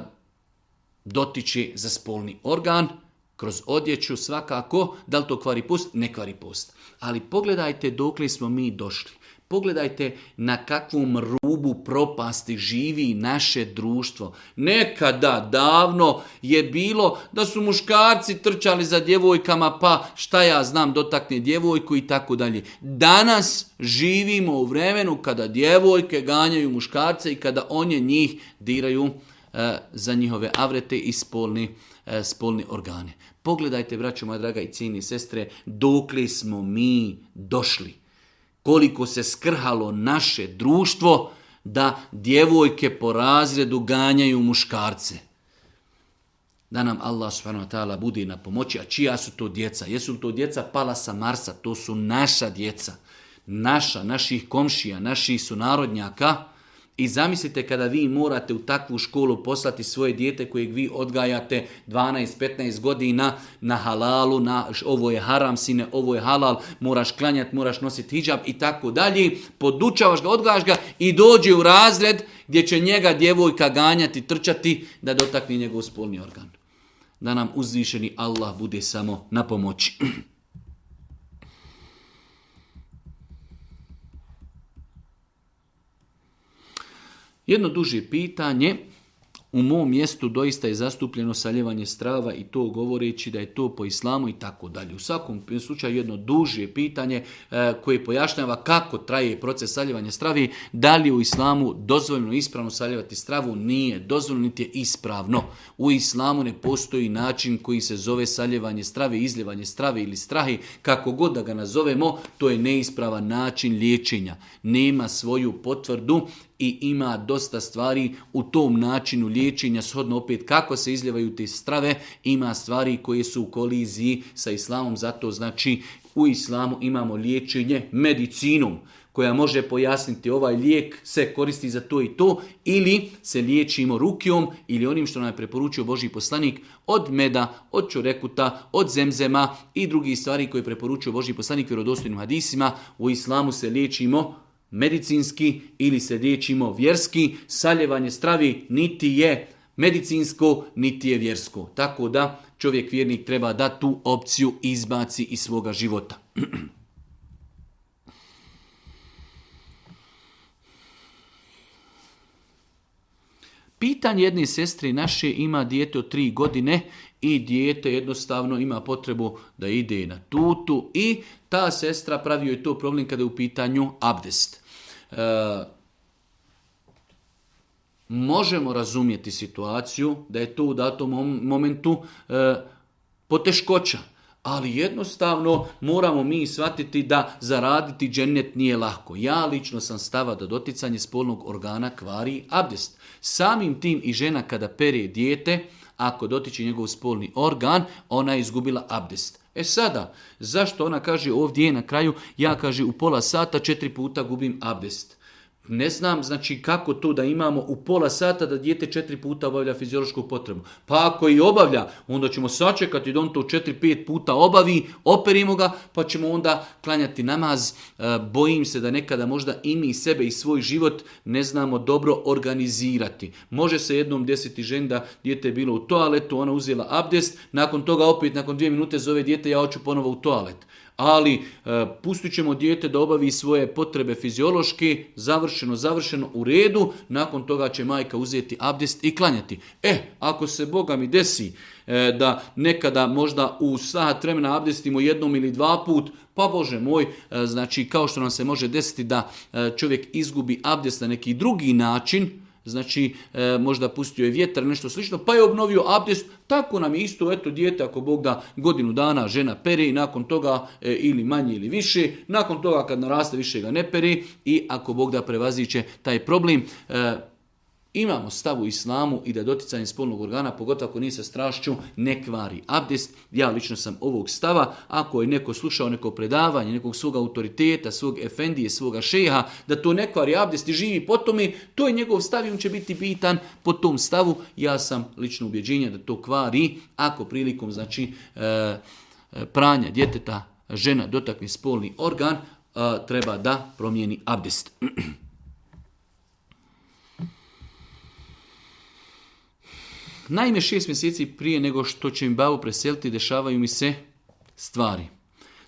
dotiči za spolni organ, kroz odjeću svakako, da li to kvari post? Ne kvari post. Ali pogledajte dokle smo mi došli. Pogledajte na kakvom rubu propasti živi naše društvo. Nekada, davno je bilo da su muškarci trčali za djevojkama, pa šta ja znam, dotakne djevojku i tako dalje. Danas živimo u vremenu kada djevojke ganjaju muškarce i kada one njih diraju e, za njihove avrete i spolni, e, spolni organe. Pogledajte, braćo moja draga i cijeni sestre, dokle smo mi došli koliko se skrhalo naše društvo da djevojke po razredu ganjaju muškarce. Da nam Allah subhanahu bude na pomoći. A čija su to djeca? Jesu li to djeca pala sa Marsa? To su naša djeca. Naša, naših komšija, naših sunarodnjaka i zamislite kada vi morate u takvu školu poslati svoje dijete kojeg vi odgajate 12-15 godina na halalu, na ovo je haram sine, ovo je halal, moraš klanjati, moraš nositi hijab i tako dalje. Podučavaš ga, odgajaš ga i dođe u razred gdje će njega djevojka ganjati, trčati da dotakne njegov spolni organ. Da nam uzvišeni Allah bude samo na pomoći. Jedno duže pitanje, u mom mjestu doista je zastupljeno saljevanje strava i to govoreći da je to po islamu i tako dalje. U svakom slučaju jedno duže pitanje e, koje pojašnjava kako traje proces saljevanja stravi, da li u islamu dozvoljeno ispravno saljevati stravu, nije dozvoljeno niti je ispravno. U islamu ne postoji način koji se zove saljevanje strave, izljevanje strave ili strahi, kako god da ga nazovemo, to je neispravan način liječenja. Nema svoju potvrdu i ima dosta stvari u tom načinu liječenja, shodno opet kako se izljevaju te strave, ima stvari koje su u koliziji sa islamom, zato znači u islamu imamo liječenje medicinom koja može pojasniti ovaj lijek se koristi za to i to ili se liječimo rukijom ili onim što nam je preporučio Boži poslanik od meda, od čorekuta, od zemzema i drugih stvari koje je preporučio Boži poslanik vjerodostojnim hadisima. U islamu se liječimo medicinski ili se riječimo vjerski, saljevanje stravi niti je medicinsko, niti je vjersko. Tako da čovjek vjernik treba da tu opciju izbaci iz svoga života. Pitanje jedne sestri naše ima dijete od tri godine i dijete jednostavno ima potrebu da ide na tutu i ta sestra pravio je to problem kada je u pitanju abdest. E, možemo razumjeti situaciju da je to u datom momentu e, poteškoća, ali jednostavno moramo mi shvatiti da zaraditi džennet nije lako. Ja lično sam stava da doticanje spolnog organa kvari abdest. Samim tim i žena kada pere dijete, ako dotiče njegov spolni organ, ona je izgubila abdest. E sada, zašto ona kaže ovdje na kraju, ja kaže u pola sata četiri puta gubim abdest ne znam znači kako to da imamo u pola sata da dijete četiri puta obavlja fiziološku potrebu. Pa ako i obavlja, onda ćemo sačekati da on to četiri, pet puta obavi, operimo ga, pa ćemo onda klanjati namaz. E, bojim se da nekada možda i mi sebe i svoj život ne znamo dobro organizirati. Može se jednom desiti ženda da dijete je bilo u toaletu, ona uzela abdest, nakon toga opet nakon dvije minute zove dijete ja hoću ponovo u toalet ali e, pustit ćemo dijete da obavi svoje potrebe fiziološke, završeno, završeno, u redu, nakon toga će majka uzeti abdest i klanjati. E, ako se Boga mi desi e, da nekada možda u sat vremena abdestimo jednom ili dva put, pa Bože moj, e, znači kao što nam se može desiti da čovjek izgubi abdest na neki drugi način, znači e, možda pustio je vjetar, nešto slično, pa je obnovio abdest, tako nam je isto, eto, dijete, ako Bog da godinu dana žena peri i nakon toga e, ili manje ili više, nakon toga kad naraste više ga ne peri i ako Bog da prevaziće taj problem, e, imamo stavu u islamu i da doticanje spolnog organa, pogotovo ako nije sa strašću, ne kvari abdest. Ja lično sam ovog stava, ako je neko slušao neko predavanje, nekog svog autoriteta, svog efendije, svoga šeha, da to ne kvari abdest i živi po tome, to je njegov stav i on će biti bitan po tom stavu. Ja sam lično ubjeđenja da to kvari ako prilikom znači e, e, pranja djeteta žena dotakne spolni organ, e, treba da promijeni abdest. Naime, šest mjeseci prije nego što će mi babu preseliti, dešavaju mi se stvari.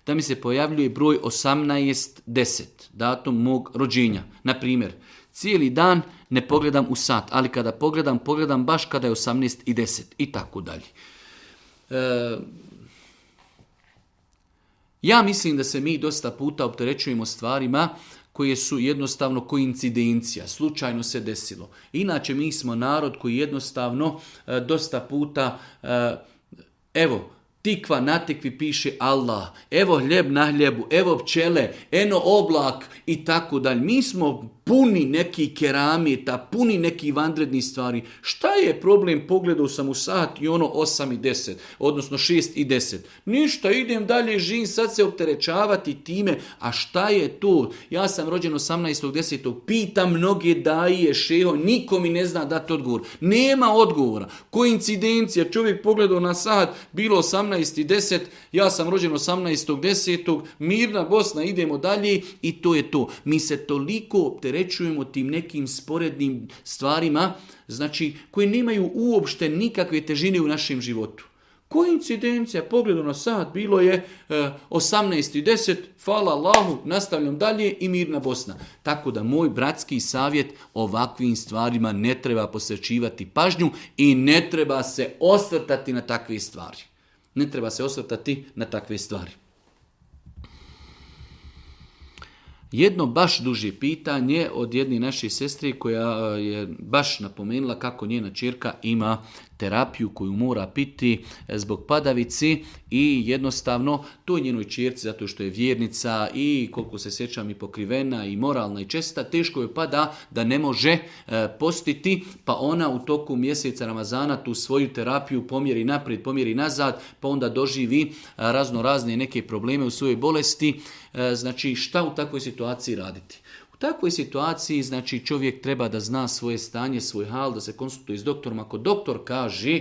Da mi se pojavljuje broj 18.10, datum mog rođenja. Na primjer, cijeli dan ne pogledam u sat, ali kada pogledam, pogledam baš kada je 18.10 i tako dalje. E, ja mislim da se mi dosta puta opterećujemo stvarima koje su jednostavno koincidencija, slučajno se desilo. Inače mi smo narod koji jednostavno e, dosta puta, e, evo, tikva na tikvi piše Allah, evo hljeb na hljebu, evo pčele, eno oblak i tako dalje. Mi smo puni neki keramita, puni neki vanredni stvari. Šta je problem pogledao sam u sat i ono 8 i 10, odnosno 6 i 10. Ništa, idem dalje, živim, sad se opterećavati time. A šta je to? Ja sam rođen 18.10. Pitam mnoge daje, šeho, niko mi ne zna dati odgovor. Nema odgovora. Koincidencija, čovjek pogledao na sat, bilo 18 i 10, ja sam rođen 18.10. Mirna Bosna, idemo dalje i to je to. Mi se toliko opterećavamo opterećujemo tim nekim sporednim stvarima, znači koje nemaju uopšte nikakve težine u našem životu. Koincidencija, pogledu na sad bilo je e, 18.10, Fala Allahu, nastavljam dalje i mirna Bosna. Tako da moj bratski savjet ovakvim stvarima ne treba posvećivati pažnju i ne treba se osvrtati na takve stvari. Ne treba se osvrtati na takve stvari. jedno baš duže pitanje od jedne naše sestri koja eh, je baš napomenula kako njena čirka ima terapiju koju mora piti zbog padavici i jednostavno to je njenoj čirci zato što je vjernica i koliko se sjećam i pokrivena i moralna i česta, teško joj pada da ne može e, postiti pa ona u toku mjeseca Ramazana tu svoju terapiju pomjeri naprijed, pomjeri nazad pa onda doživi e, razno razne neke probleme u svojoj bolesti. E, znači šta u takvoj situaciji raditi? takvoj situaciji znači čovjek treba da zna svoje stanje, svoj hal, da se konsultuje s doktorom. Ako doktor kaže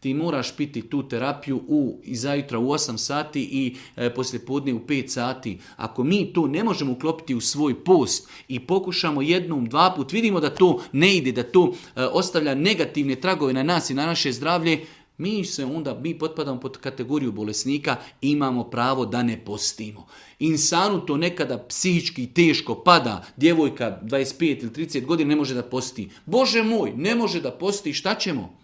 ti moraš piti tu terapiju u, i zajutra u 8 sati i e, podne u 5 sati. Ako mi to ne možemo uklopiti u svoj post i pokušamo jednom, dva put, vidimo da to ne ide, da to e, ostavlja negativne tragove na nas i na naše zdravlje, mi se onda, mi potpadamo pod kategoriju bolesnika, imamo pravo da ne postimo. Insanu to nekada psihički teško pada, djevojka 25 ili 30 godina ne može da posti. Bože moj, ne može da posti, šta ćemo?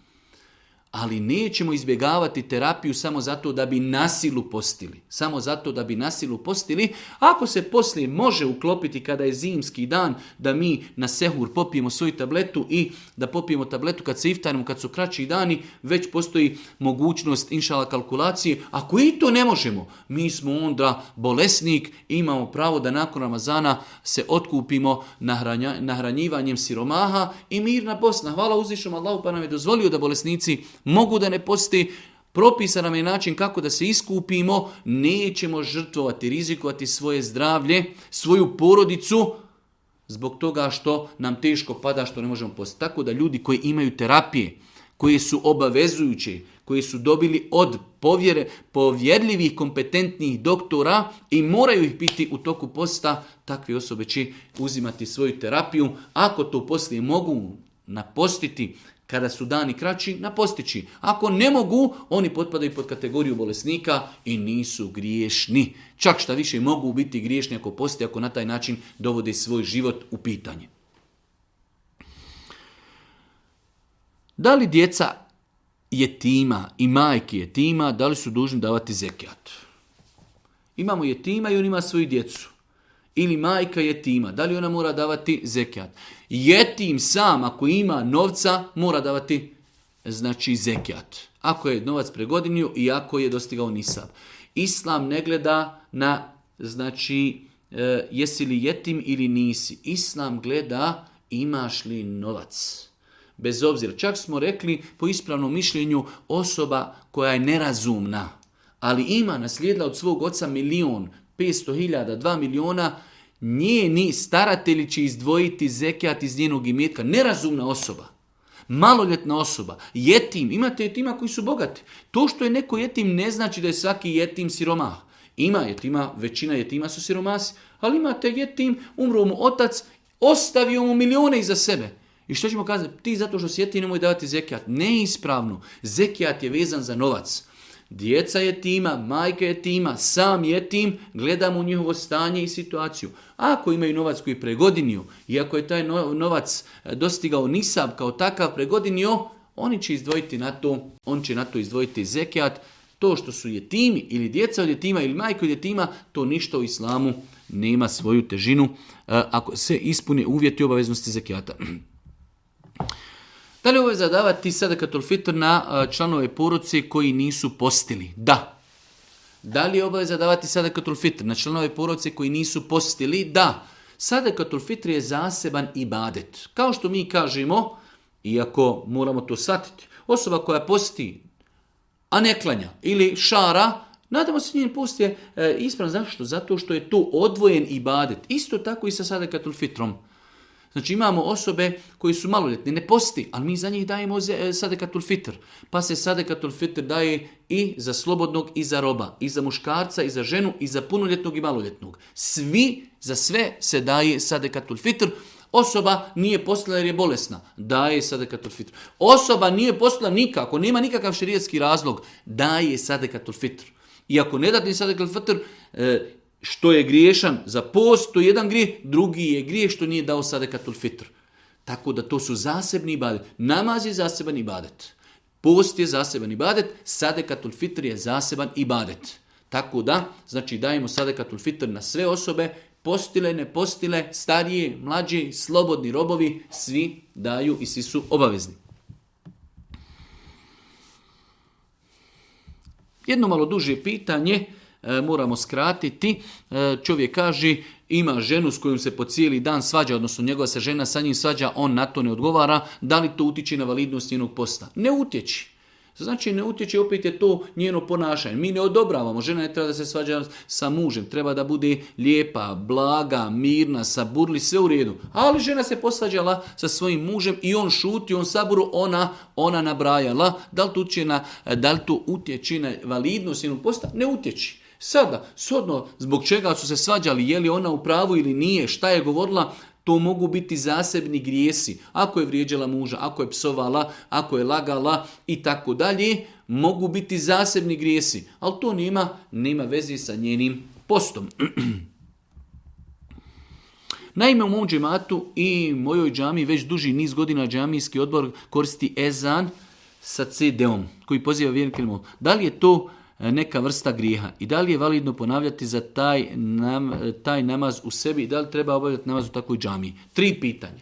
ali nećemo izbjegavati terapiju samo zato da bi nasilu postili. Samo zato da bi nasilu postili. Ako se poslije može uklopiti kada je zimski dan da mi na sehur popijemo svoju tabletu i da popijemo tabletu kad se iftarimo, kad su kraći dani, već postoji mogućnost inšala kalkulacije. Ako i to ne možemo, mi smo onda bolesnik imamo pravo da nakon Ramazana se otkupimo nahranjivanjem siromaha i mirna Bosna. Hvala uzvišom Allahu pa nam je dozvolio da bolesnici mogu da ne posti, propisan nam je način kako da se iskupimo, nećemo žrtvovati, rizikovati svoje zdravlje, svoju porodicu, zbog toga što nam teško pada, što ne možemo posti. Tako da ljudi koji imaju terapije, koji su obavezujući, koji su dobili od povjere, povjerljivih kompetentnih doktora i moraju ih biti u toku posta, takve osobe će uzimati svoju terapiju. Ako to poslije mogu napostiti kada su dani kraći, na postići. Ako ne mogu, oni potpadaju pod kategoriju bolesnika i nisu griješni. Čak šta više mogu biti griješni ako posti, ako na taj način dovode svoj život u pitanje. Da li djeca je tima i majke tima, da li su dužni davati zekijat? Imamo je tima i on ima svoju djecu ili majka je tima, da li ona mora davati zekijat? Jetim sam, ako ima novca, mora davati znači zekijat. Ako je novac pregodinju i ako je dostigao nisab. Islam ne gleda na, znači, e, jesi li jetim ili nisi. Islam gleda imaš li novac. Bez obzira, čak smo rekli po ispravnom mišljenju osoba koja je nerazumna, ali ima naslijedila od svog oca milion, 500.000, 2 miliona, njeni staratelji će izdvojiti zekijat iz njenog imetka. Nerazumna osoba, maloljetna osoba, jetim. Imate jetima koji su bogati. To što je neko jetim ne znači da je svaki jetim siromah. Ima jetima, većina jetima su siromasi, ali imate jetim, umro mu otac, ostavio mu milijone iza sebe. I što ćemo kazati? Ti zato što si jetim nemoj davati zekijat. Neispravno. Zekijat je vezan za novac. Djeca je tima, majka je tima, sam je tim, gledamo njihovo stanje i situaciju. Ako imaju novac koji je pregodinio, i ako je taj novac e, dostigao nisab kao takav pregodinio, oni će izdvojiti na to, on će na to izdvojiti zekijat. To što su je timi ili djeca od ili majka od tima, to ništa u islamu nema svoju težinu e, ako se ispune uvjeti obaveznosti zekijata. Da li ovo je zadavati sada fitr na članove poruci koji nisu postili? Da. Da li je obaveza davati sada na članove poruci koji nisu postili? Da. Sada fitr je zaseban i badet. Kao što mi kažemo, iako moramo to satiti, osoba koja posti, a ne klanja, ili šara, nadamo se njen post je e, ispravan. Zašto? Zato što je to odvojen badet. Isto tako i sa sada fitrom. Znači imamo osobe koji su maloljetni, ne posti, ali mi za njih dajemo e, sadekatul fitr. Pa se sadekatul fitr daje i za slobodnog i za roba, i za muškarca, i za ženu, i za punoljetnog i maloljetnog. Svi, za sve se daje sadekatul fitr. Osoba nije postala jer je bolesna, daje sadekatul fitr. Osoba nije postala nikako, nema nikakav širijetski razlog, daje sadekatul fitr. I ako ne date sadekatul fitr, e, što je griješan za post, to je jedan grijeh, drugi je grijeh što nije dao sadekatul fitr. Tako da to su zasebni ibadet. Namaz je zaseban ibadet. Post je zaseban ibadet, sadekatul fitr je zaseban ibadet. Tako da, znači dajemo sadekatul fitr na sve osobe, postile, ne postile, stariji, mlađi, slobodni robovi, svi daju i svi su obavezni. Jedno malo duže pitanje, E, moramo skratiti. E, čovjek kaže ima ženu s kojom se po cijeli dan svađa, odnosno njegova se žena sa njim svađa, on na to ne odgovara, da li to utiče na validnost njenog posta? Ne utječi. Znači ne utječe, opet je to njeno ponašanje. Mi ne odobravamo, žena ne treba da se svađa sa mužem, treba da bude lijepa, blaga, mirna, saburli, sve u redu. Ali žena se posvađala sa svojim mužem i on šuti, on saburu, ona, ona nabrajala. Da li to utječe na, da li to utječe na validnost njenog posta? Ne utječi. Sada, sodno zbog čega su se svađali, je li ona u pravu ili nije, šta je govorila, to mogu biti zasebni grijesi. Ako je vrijeđala muža, ako je psovala, ako je lagala i tako dalje, mogu biti zasebni grijesi. Ali to nema, nema veze sa njenim postom. Naime, u mom džematu i mojoj džami već duži niz godina džamijski odbor koristi ezan sa CD-om koji poziva vjernike Da li je to E, neka vrsta griha. I da li je validno ponavljati za taj, nam, e, taj namaz u sebi i da li treba obavljati namaz u takvoj džamiji? Tri pitanja.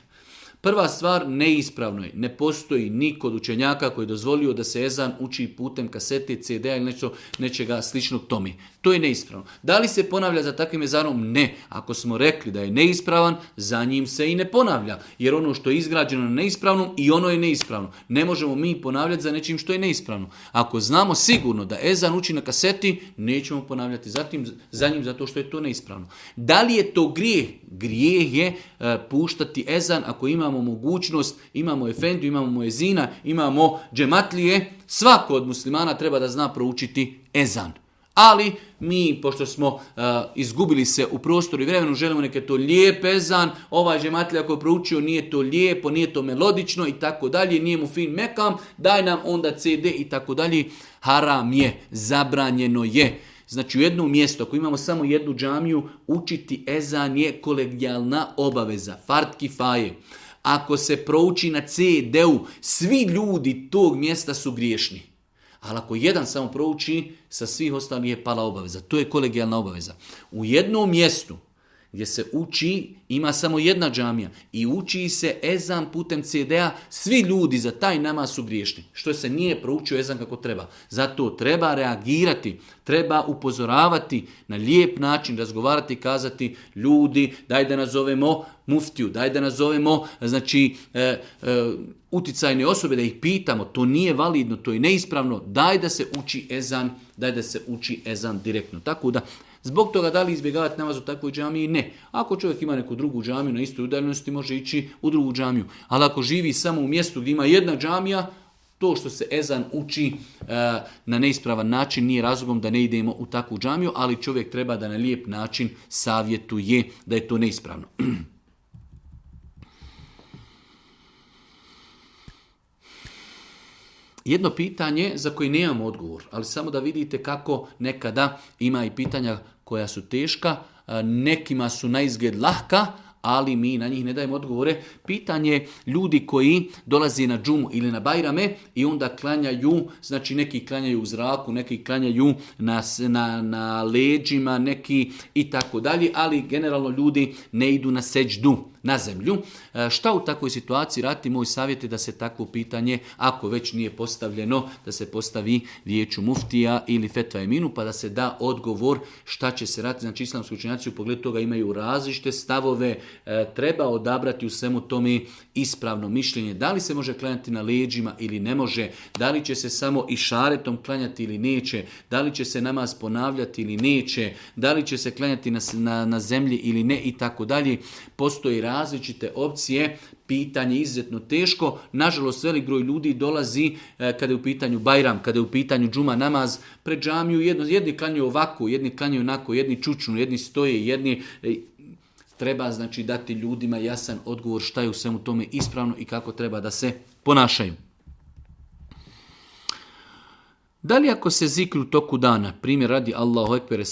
Prva stvar, neispravno je. Ne postoji niko učenjaka koji je dozvolio da se ezan uči putem kasete, CD-a ili nečega sličnog tome to je neispravno. Da li se ponavlja za takvim mezarom? Ne. Ako smo rekli da je neispravan, za njim se i ne ponavlja. Jer ono što je izgrađeno na neispravnom i ono je neispravno. Ne možemo mi ponavljati za nečim što je neispravno. Ako znamo sigurno da ezan uči na kaseti, nećemo ponavljati za njim zato što je to neispravno. Da li je to grijeh? Grijeh je e, puštati ezan ako imamo mogućnost, imamo efendu, imamo moezina, imamo džematlije. Svako od muslimana treba da zna proučiti ezan. Ali mi, pošto smo uh, izgubili se u prostoru i vremenu, želimo neke to lijep ezan, ovaj žematelj ako je proučio nije to lijepo, nije to melodično i tako dalje, nije mu fin mekam, daj nam onda CD i tako dalje. Haram je, zabranjeno je. Znači u jedno mjesto, ako imamo samo jednu džamiju, učiti ezan je kolegijalna obaveza, fartki faje Ako se prouči na CD-u, svi ljudi tog mjesta su griješni. Ali ako jedan samo prouči, sa svih ostalih je pala obaveza. To je kolegijalna obaveza. U jednom mjestu gdje se uči, ima samo jedna džamija i uči se ezan putem CD-a, svi ljudi za taj nama su griješni, što se nije proučio ezan kako treba. Zato treba reagirati, treba upozoravati na lijep način, razgovarati i kazati ljudi, daj da nazovemo muftiju, daj da nazovemo znači, e, e, uticajne osobe, da ih pitamo, to nije validno, to je neispravno, daj da se uči ezan, daj da se uči ezan direktno. Tako da Zbog toga da li izbjegavati namaz u takvoj džamiji? Ne. Ako čovjek ima neku drugu džamiju na istoj udaljenosti, može ići u drugu džamiju. Ali ako živi samo u mjestu gdje ima jedna džamija, to što se ezan uči e, na neispravan način nije razlogom da ne idemo u takvu džamiju, ali čovjek treba da na lijep način savjetuje da je to neispravno. Jedno pitanje za koje nemamo odgovor, ali samo da vidite kako nekada ima i pitanja koja su teška, e, nekima su na izgled lahka, ali mi na njih ne dajemo odgovore. Pitanje ljudi koji dolaze na džumu ili na bajrame i onda klanjaju, znači neki klanjaju u zraku, neki klanjaju na, na, na leđima, neki i tako dalje, ali generalno ljudi ne idu na seđdu na zemlju. E, šta u takvoj situaciji rati? Moj savjet je da se takvo pitanje, ako već nije postavljeno, da se postavi vijeću muftija ili fetva eminu, pa da se da odgovor šta će se rati. Znači, islamski učenjaci u pogledu toga imaju različite stavove, e, treba odabrati u svemu tome ispravno mišljenje. Da li se može klanjati na leđima ili ne može, da li će se samo i šaretom klanjati ili neće, da li će se namaz ponavljati ili neće, da li će se klanjati na, na, na zemlji ili ne i tako dalje. Postoji različite opcije, pitanje izuzetno teško. Nažalost, velik broj ljudi dolazi e, kada je u pitanju Bajram, kada je u pitanju džuma namaz pred džamiju. Jedno, jedni klanjaju ovako, jedni klanjaju onako, jedni čučnu, jedni stoje, jedni... E, treba znači dati ljudima jasan odgovor šta je u svemu tome ispravno i kako treba da se ponašaju. Da li ako se zikri u toku dana, primjer radi Allahu Ekber,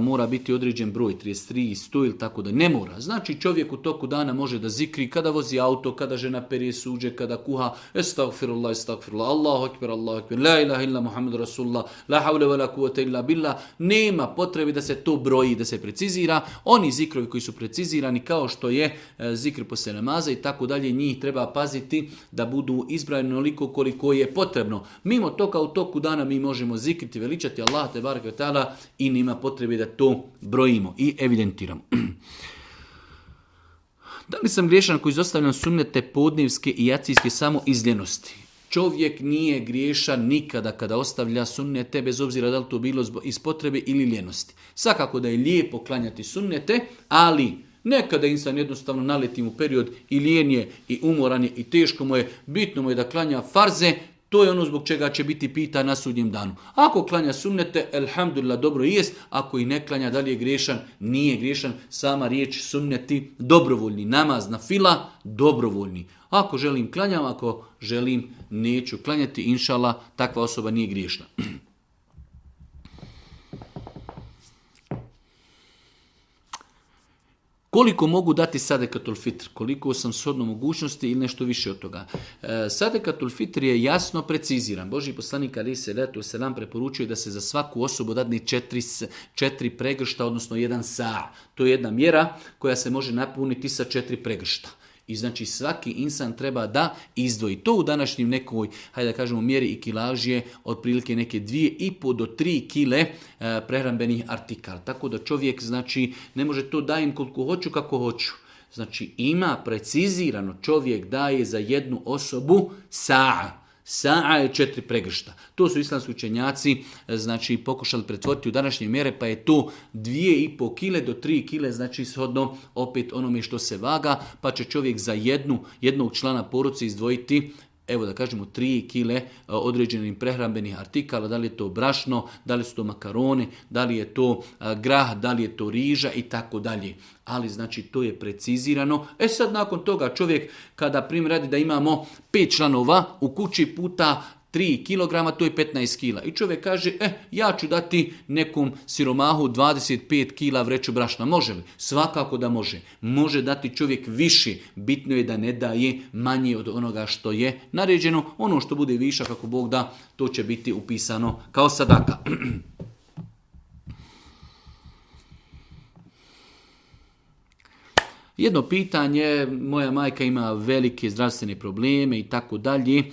mora biti određen broj, 33 i 100 ili tako da, ne mora. Znači čovjek u toku dana može da zikri kada vozi auto, kada žena perije suđe, kada kuha, estakfirullah, estakfirullah, Allahu Ekber, Allahu Ekber, la ilaha illa Rasulullah, la wa la illa billah. Nema potrebe da se to broji, da se precizira. Oni zikrovi koji su precizirani kao što je e, zikr poslije namaza i tako dalje, njih treba paziti da budu izbrani onoliko koliko je potrebno. Mimo toka u toku dana mi možemo zikriti, veličati Allah te barek ta'ala i nema potrebe da to brojimo i evidentiramo. da li sam griješan ako izostavljam sunnete podnevske i jacijske samo izljenosti? Čovjek nije griješan nikada kada ostavlja sunnete, bez obzira da li to bilo iz potrebe ili ljenosti. Svakako da je lijepo klanjati sunnete, ali Nekada insan jednostavno naleti mu period i lijen je, i umoran je, i teško mu je, bitno mu je da klanja farze, to je ono zbog čega će biti pita na sudnjem danu. Ako klanja sunnete, elhamdulillah, dobro jest, ako i ne klanja, da li je griješan, nije griješan, sama riječ sunneti, dobrovoljni, namaz na fila, dobrovoljni. Ako želim klanjam, ako želim neću klanjati, inšala, takva osoba nije griješna. Koliko mogu dati sadekatul fitr? Koliko sam shodno mogućnosti ili nešto više od toga? Sade sadekatul je jasno preciziran. Boži poslanik Ali se letu selam preporučuje da se za svaku osobu dadne četiri, četiri pregršta, odnosno jedan sa. To je jedna mjera koja se može napuniti sa četiri pregršta. I znači svaki insan treba da izdvoji. To u današnjim nekoj, hajde da kažemo, mjeri i kilažije otprilike neke dvije i po do tri kile e, prehrambenih artikala. Tako da čovjek znači ne može to dajem koliko hoću kako hoću. Znači ima precizirano čovjek daje za jednu osobu sa je četiri pregršta. To su islamski učenjaci e, znači, pokušali pretvoriti u današnje mjere, pa je to po kile do tri kile, znači shodno opet onome što se vaga, pa će čovjek za jednu, jednog člana poruci izdvojiti evo da kažemo 3 kile e, određenih prehrambenih artikala, da li je to brašno, da li su to makaroni, da li je to e, grah, da li je to riža i tako dalje. Ali znači to je precizirano. E sad nakon toga čovjek kada prim radi da imamo pet članova u kući puta 3 kg, to je 15 kg. I čovjek kaže, e ja ću dati nekom siromahu 25 kg vreću brašna. Može li? Svakako da može. Može dati čovjek više. Bitno je da ne daje manje od onoga što je naređeno. Ono što bude više, kako Bog da, to će biti upisano kao sadaka. Jedno pitanje, moja majka ima velike zdravstvene probleme i tako dalje. E,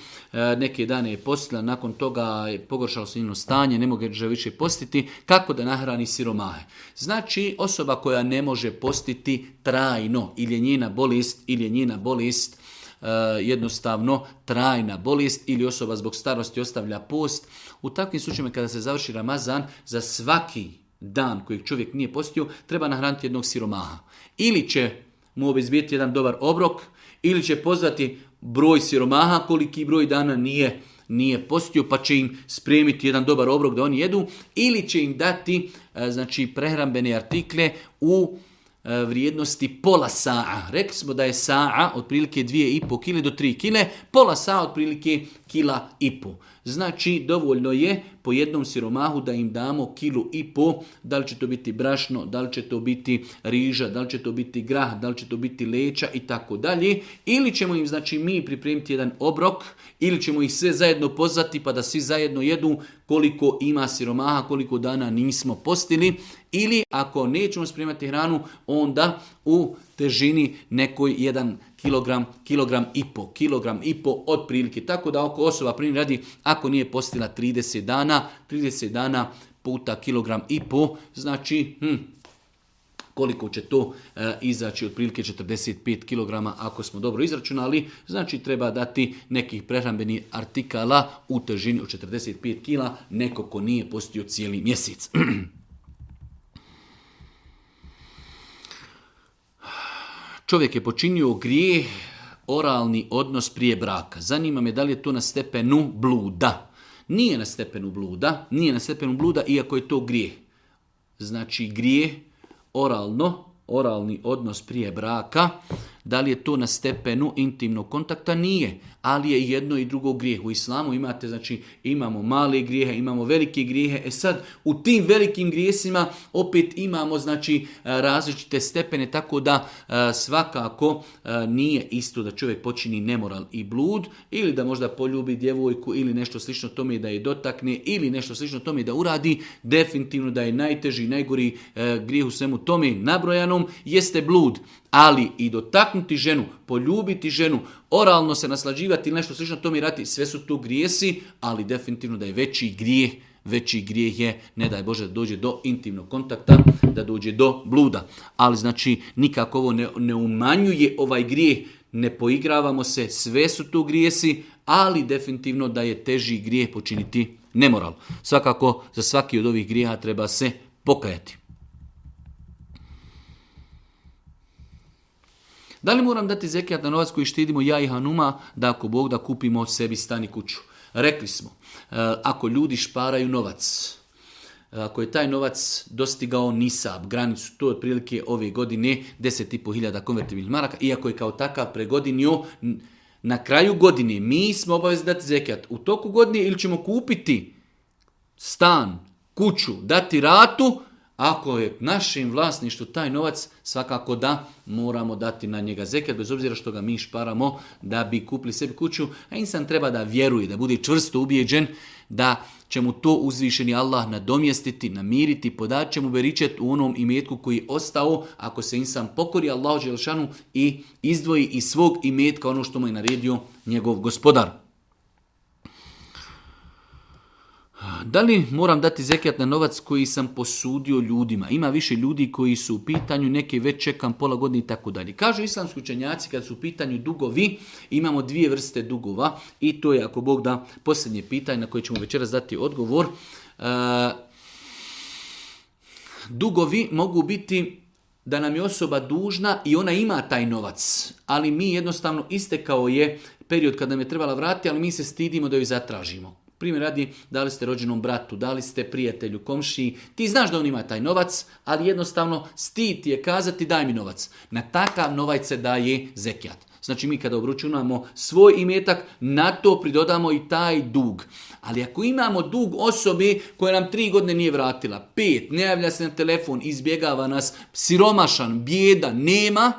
neke dane je postila, nakon toga je pogoršalo se njeno stanje, ne može više postiti. Kako da nahrani siromahe? Znači, osoba koja ne može postiti trajno, ili je njena bolest, ili je njena bolest e, jednostavno trajna bolest ili osoba zbog starosti ostavlja post. U takvim slučajima kada se završi Ramazan, za svaki dan kojeg čovjek nije postio, treba nahraniti jednog siromaha. Ili će mu obezbijeti jedan dobar obrok ili će pozvati broj siromaha koliki broj dana nije nije postio pa će im spremiti jedan dobar obrok da oni jedu ili će im dati e, znači prehrambene artikle u e, vrijednosti pola saa. Rekli smo da je saa otprilike 2,5 kile do tri kile, pola saa otprilike kila i po. Znači, dovoljno je po jednom siromahu da im damo kilu i po, da li će to biti brašno, da li će to biti riža, da li će to biti grah, da li će to biti leća i tako dalje. Ili ćemo im, znači, mi pripremiti jedan obrok, ili ćemo ih sve zajedno pozvati pa da svi zajedno jedu koliko ima siromaha, koliko dana nismo postili. Ili ako nećemo spremati hranu, onda u težini nekoj jedan kilogram, kilogram i po, kilogram i po otprilike. Tako da ako osoba primjer radi, ako nije postila 30 dana, 30 dana puta kilogram i po, znači hm, koliko će to e, izaći, otprilike 45 kg ako smo dobro izračunali, znači treba dati nekih prehrambenih artikala u težini od 45 kg, neko ko nije postio cijeli mjesec. Čovjek je počinio grijeh, oralni odnos prije braka. Zanima me da li je to na stepenu bluda. Nije na stepenu bluda, nije na stepenu bluda, iako je to grijeh. Znači grije oralno, oralni odnos prije braka, da li je to na stepenu intimnog kontakta? Nije. Ali je jedno i drugo grijeh. U islamu imate, znači, imamo male grijehe, imamo velike grijehe. E sad, u tim velikim grijesima opet imamo, znači, e, različite stepene, tako da e, svakako e, nije isto da čovjek počini nemoral i blud, ili da možda poljubi djevojku, ili nešto slično tome da je dotakne, ili nešto slično tome da uradi. Definitivno da je najteži, najgori grijeh u svemu tome nabrojanom, jeste blud ali i dotaknuti ženu, poljubiti ženu, oralno se naslađivati ili nešto slično to mi rati, sve su tu grijesi, ali definitivno da je veći grijeh, veći grijeh je, ne daj Bože, da dođe do intimnog kontakta, da dođe do bluda. Ali znači nikako ovo ne, ne umanjuje ovaj grijeh, ne poigravamo se, sve su tu grijesi, ali definitivno da je teži grijeh počiniti nemoral. Svakako, za svaki od ovih grijeha treba se pokajati. Da li moram dati zekijat na novac koji štidimo ja i Hanuma da ako Bog da kupimo sebi stan i kuću? Rekli smo, e, ako ljudi šparaju novac, e, ako je taj novac dostigao nisab, granicu, to je otprilike ove godine 10.500 hiljada konvertibilnih maraka, iako je kao takav pregodinio, na kraju godine mi smo obavezni dati zekijat. U toku godine ili ćemo kupiti stan, kuću, dati ratu, ako je našim vlasništvu taj novac, svakako da moramo dati na njega zekat, bez obzira što ga mi šparamo da bi kupili sebi kuću. A insan treba da vjeruje, da bude čvrsto ubijeđen da će mu to uzvišeni Allah nadomjestiti, namiriti, podat će mu beričet u onom imetku koji je ostao, ako se insan pokori Allahu Đelšanu i izdvoji iz svog imetka ono što mu je naredio njegov gospodar. Da li moram dati zekijat na novac koji sam posudio ljudima? Ima više ljudi koji su u pitanju, neke već čekam pola godine i tako dalje. Kažu islamski učenjaci kad su u pitanju dugovi, imamo dvije vrste dugova i to je ako Bog da posljednje pitanje na koje ćemo večeras dati odgovor. E, dugovi mogu biti da nam je osoba dužna i ona ima taj novac, ali mi jednostavno istekao je period kada nam je trebala vratiti, ali mi se stidimo da ju zatražimo. Primjer radi, dali ste rođenom bratu, dali ste prijatelju, komšiji, ti znaš da on ima taj novac, ali jednostavno sti ti je kazati daj mi novac. Na takav novac se daje zekijat. Znači mi kada obračunamo svoj imetak, na to pridodamo i taj dug. Ali ako imamo dug osobi koja nam tri godine nije vratila, pet, ne javlja se na telefon, izbjegava nas, siromašan, bijeda, nema,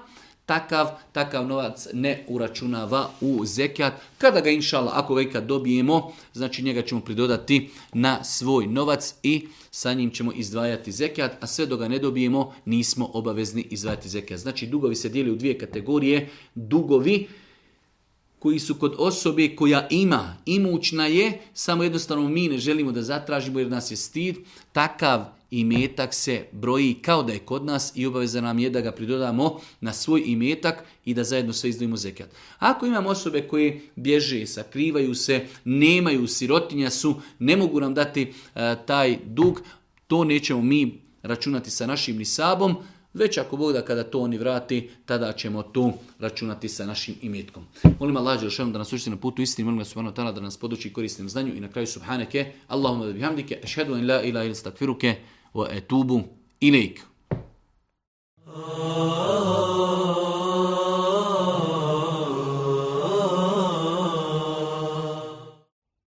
takav, takav novac ne uračunava u zekijat. Kada ga inšala, ako ga ikad dobijemo, znači njega ćemo pridodati na svoj novac i sa njim ćemo izdvajati zekat, a sve dok ga ne dobijemo nismo obavezni izdvajati zekat. Znači dugovi se dijeli u dvije kategorije, dugovi koji su kod osobe koja ima, imućna je, samo jednostavno mi ne želimo da zatražimo jer nas je stid, takav imetak se broji kao da je kod nas i obaveza nam je da ga pridodamo na svoj imetak i da zajedno sve izdvojimo zekijat. Ako imamo osobe koje bježe, sakrivaju se, nemaju, sirotinja su, ne mogu nam dati e, taj dug, to nećemo mi računati sa našim nisabom, već ako Bog da kada to oni vrati, tada ćemo to računati sa našim imetkom. Molim Allah želim da nas učite na putu istini, molim ga da nas poduči korisnim znanju i na kraju Subhaneke, Allahumma da bihamdike, ašhedu la ilaha ili stakfiruke, واتوب اليك